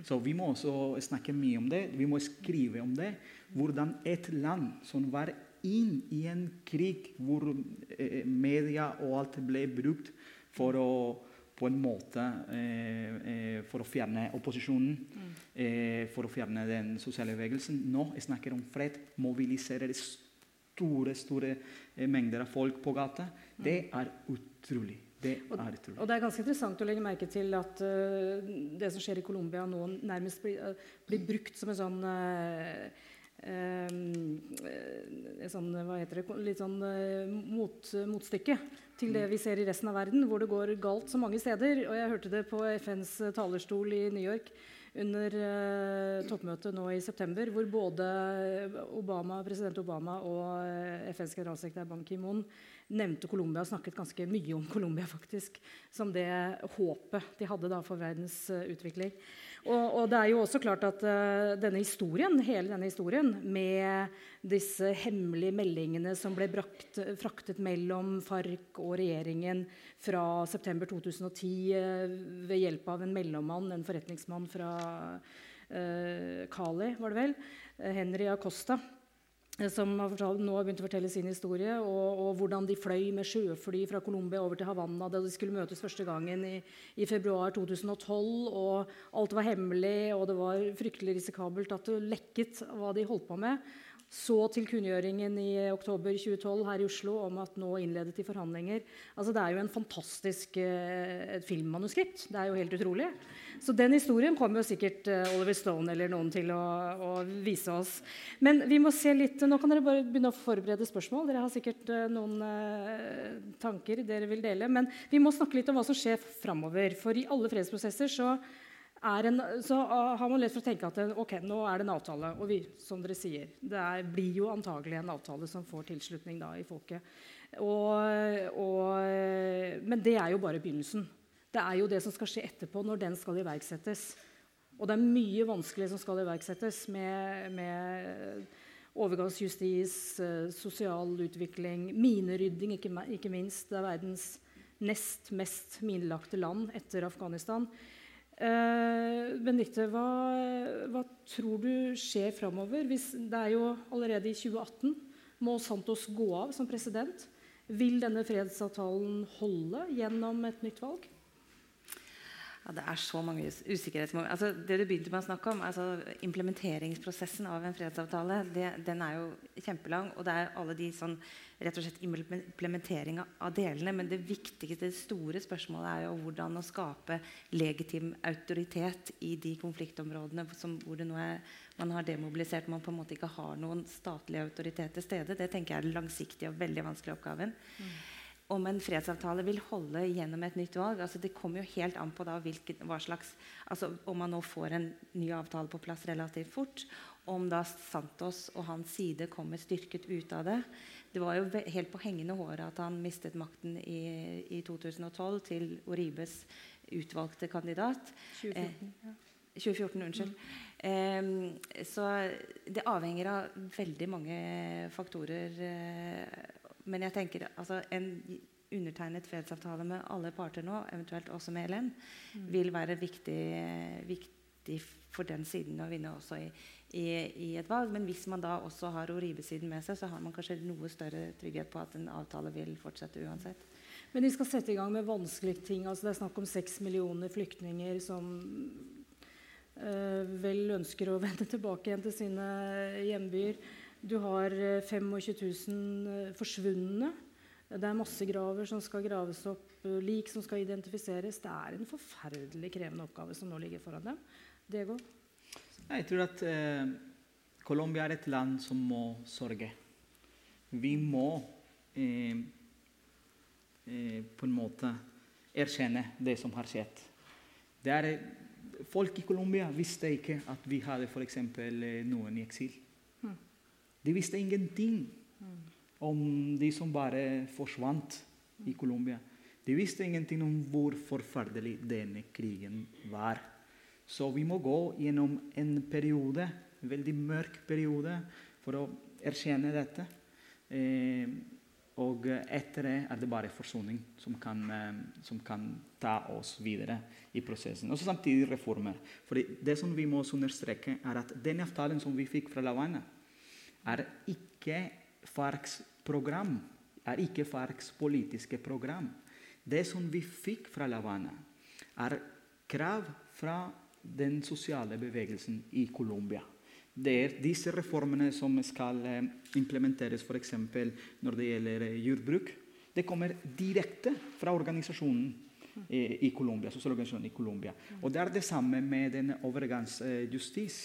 Så vi må også snakke mye om det. Vi må skrive om det. Hvordan et land som var inn i en krig hvor eh, media og alt ble brukt for å på en måte eh, eh, for å fjerne opposisjonen, mm. eh, for å fjerne den sosiale bevegelsen. Nå snakker om fred, mobiliserer store store eh, mengder av folk på gata. Mm. Det er utrolig. Det er utrolig. Og det er ganske interessant å legge merke til at uh, det som skjer i Colombia nå, nærmest blir, uh, blir brukt som en sånn uh, Um, sånn, hva heter det, litt sånn uh, mot, motstykke til det vi ser i resten av verden, hvor det går galt så mange steder. Og jeg hørte det på FNs talerstol i New York under uh, toppmøtet nå i september, hvor både Obama, president Obama og eh, FNs generalsekretær Ban Ki-moon nevnte Colombia og snakket ganske mye om Colombia faktisk, som det håpet de hadde da for verdens utvikling. Og, og, det er jo også klart at uh, denne historien, hele denne historien med disse hemmelige meldingene som ble brakt, fraktet mellom FARC og regjeringen fra september 2010 uh, eh, ved hjelp av en mellommann, en forretningsmann fra Kali, var det vel, Henry Acosta som har fortalt, nå har begynt å fortelle sin historie, og, og, hvordan de fløy med sjøfly fra Colombia over til Havanna da de skulle møtes første gangen i, i, februar 2012. og Alt var hemmelig, og det var fryktelig risikabelt at det lekket hva de holdt på med. Så til kunngjøringen i oktober 2012 her i Oslo om at nå innledet de forhandlinger. Altså, det er jo en fantastisk eh, filmmanuskript. Det er jo helt utrolig. Så den historien kommer jo sikkert eh, Oliver Stone eller noen til å, å, vise oss. Men vi må se litt, nå kan dere bare begynne å forberede spørsmål. Dere har sikkert eh, noen eh, tanker dere vil dele. Men vi må snakke litt om hva som skjer framover. For i alle fredsprosesser så en, så uh, har man lett for å tenke at ok, nå er det en avtale. Og vi, som dere sier, det er, blir jo antagelig en avtale som får tilslutning da, i folket. Og, og, men det er jo bare begynnelsen. Det er jo det som skal skje etterpå, når den skal iverksettes. Og det er mye vanskelig som skal iverksettes med, med overgangsjustis, uh, sosial utvikling, minerydding, ikke, ikke minst. Det er verdens nest mest minelagte land etter Afghanistan. Eh, Benedicte, hva, hva, tror du skjer framover? Det er jo allerede i 2018 må Santos gå av som president. Vil denne fredsavtalen holde gjennom et nytt valg? Ja, det er så mange usikkerhetsmomenter. Altså, det du begynte med å snakke om, altså implementeringsprosessen av en fredsavtale, det, den er jo kjempelang. Og det er alle de sånn, rett og slett implementering av delene. Men det viktigste, det store spørsmålet er jo hvordan å skape legitim autoritet i de konfliktområdene som, hvor er, man har demobilisert. Man på en måte ikke har noen statlig autoritet til stede. Det tenker jeg er den langsiktige og veldig vanskelige oppgaven. Mm om en fredsavtale vil holde gjennom et nytt valg. Altså, det kommer jo helt an på da hvilket, slags, altså, om man nå får en ny avtale på plass relativt fort. om da Santos og hans side kommer styrket ut av det. Det var jo helt på hengende håret at han mistet makten i, i 2012 til Oribes utvalgte kandidat. 2014. Eh, 2014, unnskyld. Mm. Eh, så det avhenger av veldig mange faktorer. Eh, men jeg tenker altså en undertegnet fredsavtale med alle parter nå, eventuelt også med LN, mm. vil være viktig, viktig for den siden å vinne også i, i, i, et valg. Men hvis man da også har Oribe-siden med seg, så har man kanskje noe større trygghet på at en avtale vil fortsette uansett. Men de skal sette i gang med vanskelige ting. altså Det er snakk om seks millioner flyktninger som øh, vel ønsker å [LAUGHS] vende tilbake igjen til sine hjembyer. Du har 25 eh, 000 eh, forsvunne. Det er masse graver som skal graves opp, lik som skal identifiseres. Det er en forferdelig krevende oppgave som nå ligger foran dem. Diego? Jeg tror at eh, Colombia er et land som må sørge. Vi må eh, eh, på en måte erkjenne det som har skjedd. Er, folk i Colombia visste ikke at vi hadde f.eks. Eh, noen i eksil. De visste ingenting om de som bare forsvant i Colombia. De visste ingenting om hvor forferdelig denne krigen var. Så vi må gå gjennom en periode, en veldig mørk periode for å erkjenne dette. Eh, og etter det er det bare forsoning som kan, eh, som kan ta oss videre i prosessen. Og samtidig reformer. For det som vi må understreke, er at den avtalen som vi fikk fra La er ikke FARCs program. Er ikke FARCs politiske program. Det som vi fikk fra La Habana, er krav fra den sosiale bevegelsen i Colombia. Det er disse reformene som skal eh, implementeres f.eks. når det gjelder eh, jordbruk. Det kommer direkte fra organisasjonen eh, i Colombia, sosialorganisasjonen i Colombia. Og det er det samme med den overgangsjustis.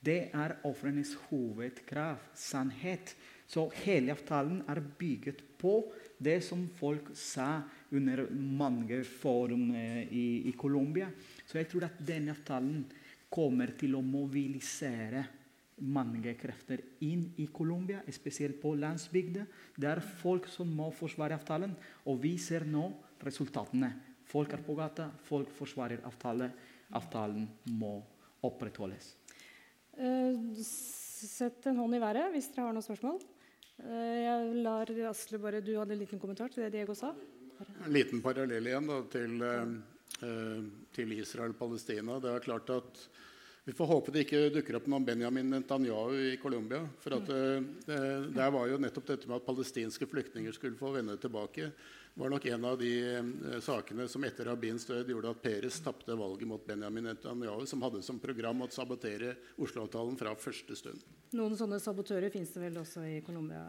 Det er ofrenes hovedkrav. Sannhet. Så hele avtalen er bygget på det som folk sa under mange forum i, i Colombia. Så jeg tror at denne avtalen kommer til å mobilisere mange krefter inn i Colombia, spesielt på landsbygda. Det er folk som må forsvare avtalen, og vi ser nå resultatene. Folk er på gata, folk forsvarer avtalen. Avtalen må opprettholdes. Uh, sett en hånd i været hvis dere har noen spørsmål. Uh, jeg lar Asle bare, Du hadde en liten kommentar til det Diego sa? En liten parallell igjen da, til Eh, til Israel-Palestina. Det er klart at Vi får håpe det ikke dukker opp noen Benjamin Netanyahu i Colombia. For at, det, eh, der var jo nettopp dette med at palestinske flyktninger skulle få vende tilbake var nok en av de eh, sakene som etter Rabins død gjorde at Peres tapte valget mot Benjamin Netanyahu, som hadde som program å sabotere Oslo-avtalen fra første stund. Noen sånne sabotører fins det vel også i Colombia?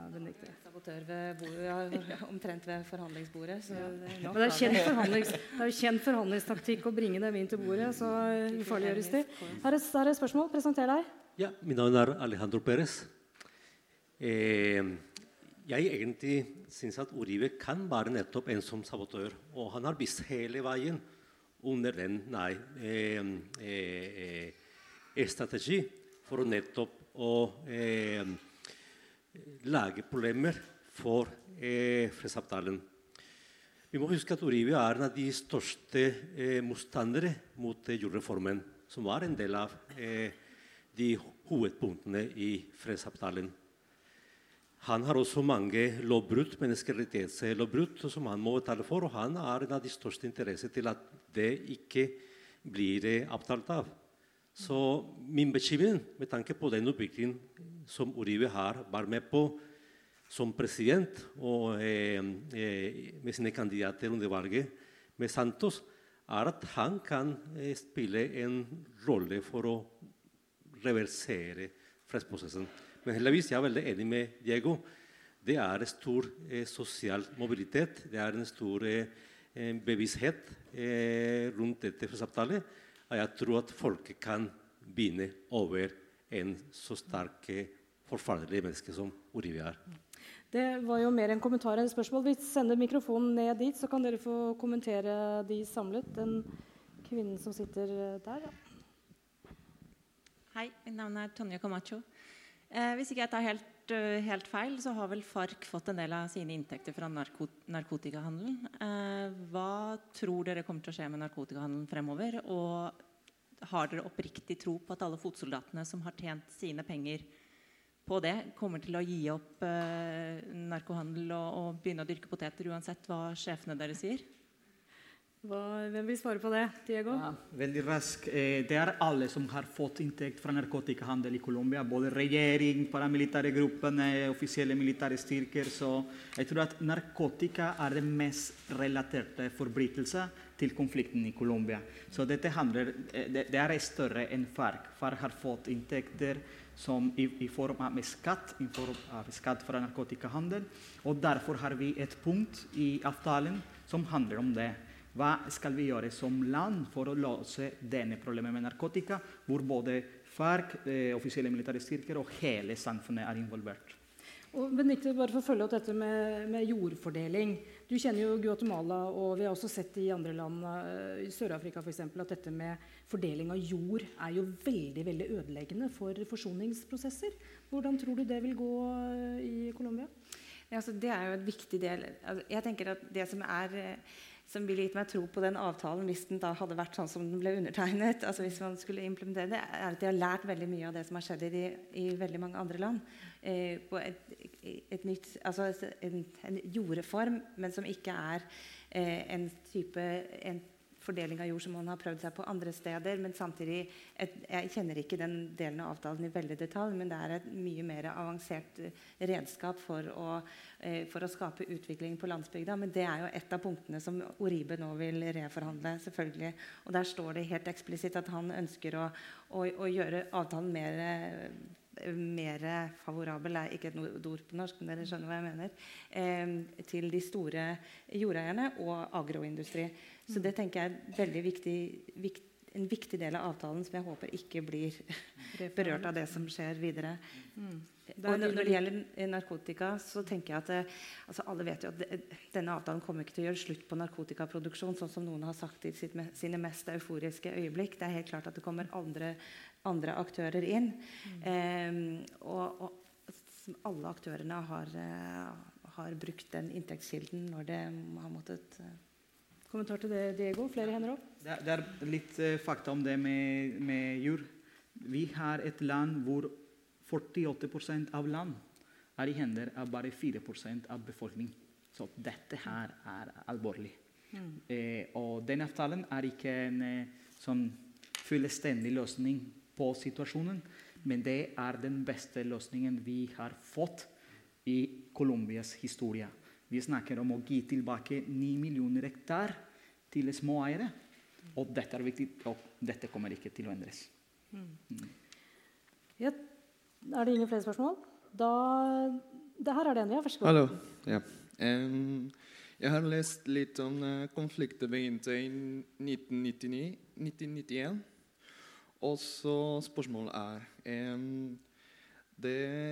Sabotør ved bordet, ja, [LAUGHS] omtrent ved forhandlingsbordet. Ja. Det, er det, er kjent forhandlings, det er kjent forhandlingstaktikk å bringe dem inn til bordet, så ufarliggjøres de. Her er, her er et spørsmål. Presenter deg. Ja, Mitt navn er Alejandro Perez. Eh, jeg egentlig syns at Uribe kan være nettopp en som sabotør. Og han har vist hele veien under den nei, eh, eh, eh, strategi for nettopp å eh, lage problemer for eh, fredsavtalen. Vi må huske at Uribe er en av de største eh, motstandere mot jordreformen, som var en del av de hovedpunktene i fredsavtalen. Han har også mange lovbrudd, menneskerettighetslovbrudd som han må betale for. Og han har en av de største interesser til at det ikke blir avtalt av. Så min bekymring med tanke på den utviklingen som Uribe har vært med på som president og eh, eh, med sine kandidater under valget med Santos, er at han kan eh, spille en rolle for å reversere fredsprosessen. Men heldigvis jeg er veldig enig med Diego. Det er stor eh, sosial mobilitet. Det er en stor eh, bevissthet eh, rundt dette fredsavtalen. Og jeg tror at folket kan vinne over en så sterk, eh, forferdelig menneske som Uribe er. Det var jo mer en kommentar enn et spørsmål. Vi sender mikrofonen ned dit, så kan dere få kommentere de samlet. Den kvinnen som sitter der. Ja. Hei, mitt navn er Tonje Camacho. Eh, hvis ikke jeg tar helt, uh, helt, feil, så har vel FARC fått en del av sine inntekter fra narkot narkotikahandelen. Eh, hva tror dere kommer til å skje med narkotikahandelen fremover? Og har dere oppriktig tro på at alle fotsoldatene som har tjent sine penger på det, kommer til å gi opp eh, narkohandel og, og begynne å dyrke poteter uansett hva sjefene deres sier? Hva, hvem vil svare på det? Diego? Ja, veldig raskt. Eh, det er alle som har fått inntekt fra narkotikahandel i Colombia. Både regjering, paramilitære gruppene, offisielle militære styrker. Så jeg tror at narkotika er den mest relaterte forbrytelsen til konflikten i Colombia. Så dette handler, eh, det, det er større enn FARC. FARC har fått inntekter som i, i, form av skatt, i form av skatt fra narkotikahandel. Og derfor har vi et punkt i avtalen som handler om det. Hva skal vi gjøre som land for å løse denne problemet med narkotika, hvor både FARC, eh, offisielle militære styrker og hele samfunnet er involvert? Og Benedikte, bare for å følge opp dette med, med, jordfordeling. Du kjenner jo Guatemala, og vi har også sett i andre land, eh, i Sør-Afrika f.eks., at dette med fordeling av jord er jo veldig veldig ødeleggende for forsoningsprosesser. Hvordan tror du det vil gå eh, i Colombia? Ja, altså, det er jo en viktig del. Altså, jeg tenker at det som er som ville gitt meg tro på den avtalen hvis den da hadde vært sånn som den ble undertegnet. altså hvis man skulle implementere det, er at De har lært veldig mye av det som har skjedd i, de, i veldig mange andre land. Eh, på et, et nytt, altså en, en, jordeform, men som ikke er eh, en type en fordeling av jord som man har prøvd seg på andre steder. Men samtidig et, Jeg kjenner ikke den delen av avtalen i veldig detalj, men det er et mye mer avansert eh, redskap for å, eh, for å skape utvikling på landsbygda. Men det er jo et av punktene som Oribe nå vil reforhandle. selvfølgelig. Og der står det helt eksplisitt at han ønsker å, å, å gjøre avtalen mer mer favorabel er ikke et ord på norsk, men dere skjønner hva jeg mener, eh, til de store jordeierne og agroindustri. Så det tenker jeg er viktig, vikt, en viktig del av avtalen som jeg håper ikke blir [LAUGHS] berørt av det som skjer videre. Mm. Og når det gjelder narkotika, så tenker jeg at eh, altså alle vet jo at denne avtalen kommer ikke til å gjøre slutt på narkotikaproduksjon, sånn som noen har sagt i sitt, sine mest euforiske øyeblikk. Det er helt klart at det kommer andre, andre aktører inn. Mm. Um, og, og, alle aktørene har, uh, har, brukt den inntektskilden når det har måttet Kommentar til det, Diego? Flere hender opp? Det, det er litt uh, fakta om det med, med jord. Vi har et land hvor 48% av land er i hender av bare 4% av befolkningen. Så dette her er alvorlig. Mm. Eh, og den avtalen er ikke en eh, sånn fullstendig løsning på situasjonen, men det er den beste løsningen vi har fått i Colombias historie. Vi snakker om å gi tilbake 9 millioner hektar til småeiere. Og dette er viktig, og dette kommer ikke til å endres. Mm. Ja, er det ingen flere spørsmål? Da det Her er det en, ja. Vær så god. Hallo. Ja. Um, jeg har lest litt om uh, konflikten begynte i 1999, 1991. Og så spørsmålet er um,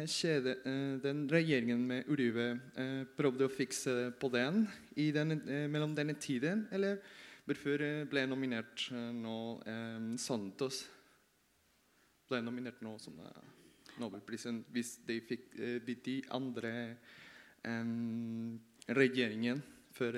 skjedde, eh, den Regjeringen med Uribe eh, prøvde å fikse på den i denne, eh, mellom denne tiden, eller hvorfor ble nominert nå Santos ble nominert nå som Nobelprisen hvis de fikk de andre regjeringen for,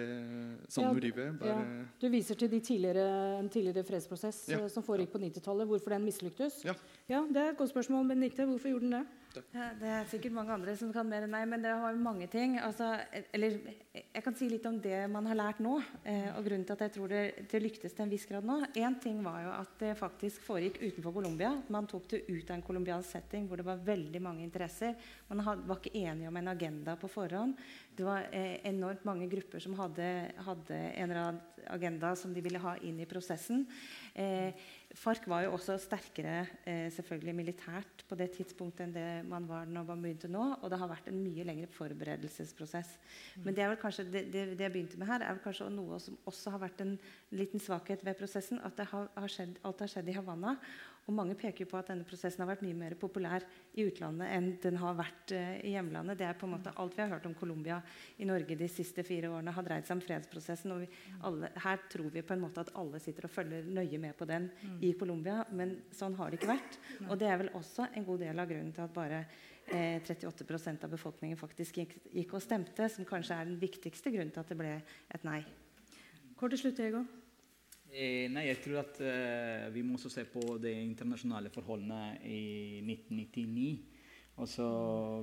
San ja. Ja. Du viser til de tidligere, en tidligere fredsprosess ja. som foregikk på 90-tallet, hvorfor den mislyktes. Ja. ja. Det er et godt spørsmål, Benedicte. Hvorfor gjorde den det? Ja, det er sikkert mange andre som kan mer enn meg, men det har mange ting. Altså, eller jeg kan si litt om det man har lært nå, eh, og grunnen til at jeg tror det, det, lyktes til en viss grad nå. Én ting var jo at det faktisk foregikk utenfor Colombia. Man tok det ut av en colombiansk setting hvor det var veldig mange interesser. Man had, var ikke enige om en agenda på forhånd. Det var eh, enormt mange grupper som hadde, hadde, en eller annen agenda som de ville ha inn i prosessen. Eh, FARC var jo også sterkere eh, selvfølgelig militært på det tidspunktet enn det man var når man begynte nå. Og det har vært en mye lengre forberedelsesprosess. Mm. Men det, er kanskje, det, det, det, jeg begynte med her, er vel kanskje noe som også har vært en liten svakhet ved prosessen. At har, har skjedd, alt har skjedd i Havanna. Og mange peker på at denne prosessen har vært mye mer populær i utlandet enn den har vært uh, i hjemlandet. Det er på en måte Alt vi har hørt om Colombia i Norge de siste fire årene, har dreid seg om fredsprosessen. og vi, alle, Her tror vi på en måte at alle sitter og følger nøye med på den mm. i Colombia, men sånn har det ikke vært. Og det er vel også en god del av grunnen til at bare eh, 38% av befolkningen faktisk gikk, gikk og stemte, som kanskje er den viktigste grunnen til at det ble et nei. Kort til slutt, Diego. Eh, nei, jeg tror at uh, vi må også se på de internasjonale forholdene i 1999. Også,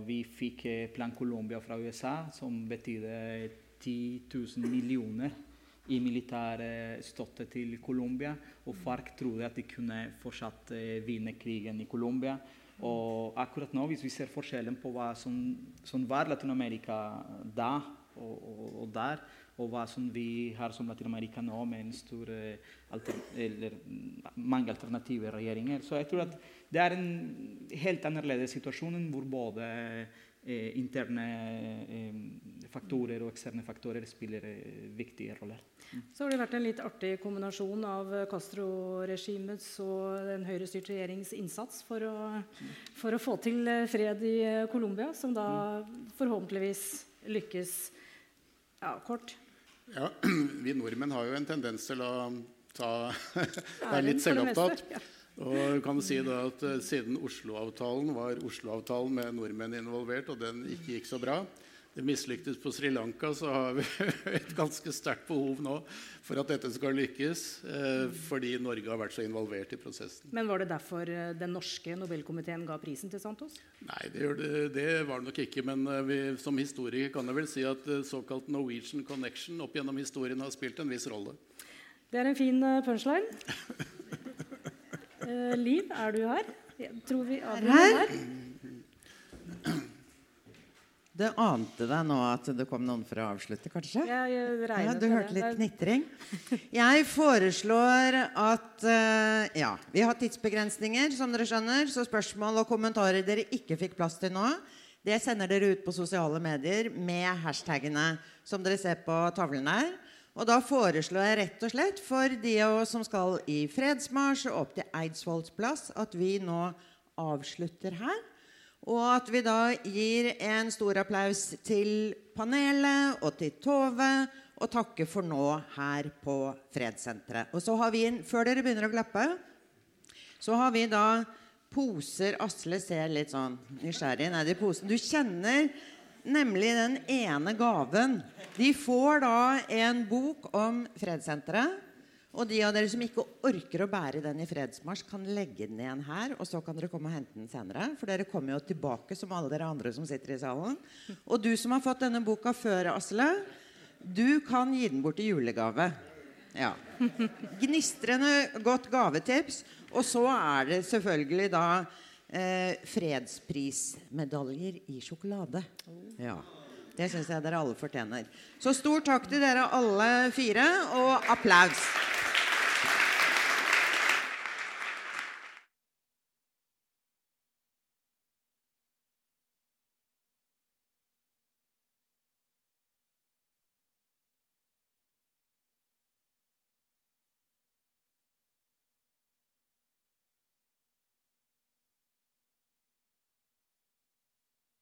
vi fikk eh, Plan Colombia fra USA, som betydde 10 000 millioner i militær eh, støtte til Colombia. Og FARC trodde at de kunne fortsatt eh, vinne krigen i Colombia. Og akkurat nå, hvis vi ser forskjellen på hva som, som var Latin-Amerika da og, og, og der, og hva som vi har som Latin-Amerika nå, med en stor, alter, eller, mange alternative regjeringer. Så jeg tror at det er en helt annerledes situasjon hvor både eh, interne eh, faktorer og eksterne faktorer spiller eh, viktige roller. Mm. Så har det vært en litt artig kombinasjon av Castro-regimets og den høyrestyrte regjerings innsats for å, for å, få til eh, fred i eh, Colombia, som da forhåpentligvis lykkes. Ja, kort. Ja, [CLEARS THROAT] Vi nordmenn har jo en tendens til å ta, [LAUGHS] være litt selvopptatt. Og kan si da at eh, Siden Oslo-avtalen var Oslo-avtalen med nordmenn involvert, og den ikke gikk så bra, det mislyktes på Sri Lanka, så har vi [LAUGHS] et ganske sterkt behov nå for at dette skal lykkes. Eh, fordi Norge har vært så involvert i prosessen. Men Var det derfor eh, den norske Nobelkomiteen ga prisen til Santos? Nei, det, det, det var det nok ikke. Men eh, vi, som historiker kan jeg vel si at såkalt Norwegian Connection opp gjennom historien har spilt en viss rolle. Det er en fin punchline. [LAUGHS] Liv, er du her? Jeg tror vi er her. Du ante deg nå at det kom noen for å avslutte, kanskje? Ja, Jeg ja, du hørte litt knitring. [LAUGHS] Jeg foreslår at uh, Ja, vi har tidsbegrensninger, som dere skjønner. Så spørsmål og kommentarer dere ikke fikk plass til nå, det sender dere ut på sosiale medier med hashtagene som dere ser på tavlen her. Og da foreslår jeg rett og slett for de av oss som skal i fredsmarsj og opp til Eidsvolls plass, at vi nå avslutter her. Og at vi da gir en stor applaus til panelet og til Tove og takker for nå her på Fredssenteret. Og så har vi, før dere begynner å klappe, så har vi da poser Asle ser litt sånn nysgjerrig ned i posen. Du kjenner nemlig den ene gaven. De får da en bok om Fredssenteret. Og de av dere som ikke orker å bære den i fredsmarsj, kan legge den igjen her. Og så kan dere komme og hente den senere. For dere kommer jo tilbake som alle dere andre som sitter i salen. Og du som har fått denne boka før, Asle, du kan gi den bort i julegave. Ja. Gnistrende godt gavetips. Og så er det selvfølgelig da eh, fredsprismedaljer i sjokolade. Ja. Det syns jeg dere alle fortjener. Så stor takk til dere alle fire, og applaus.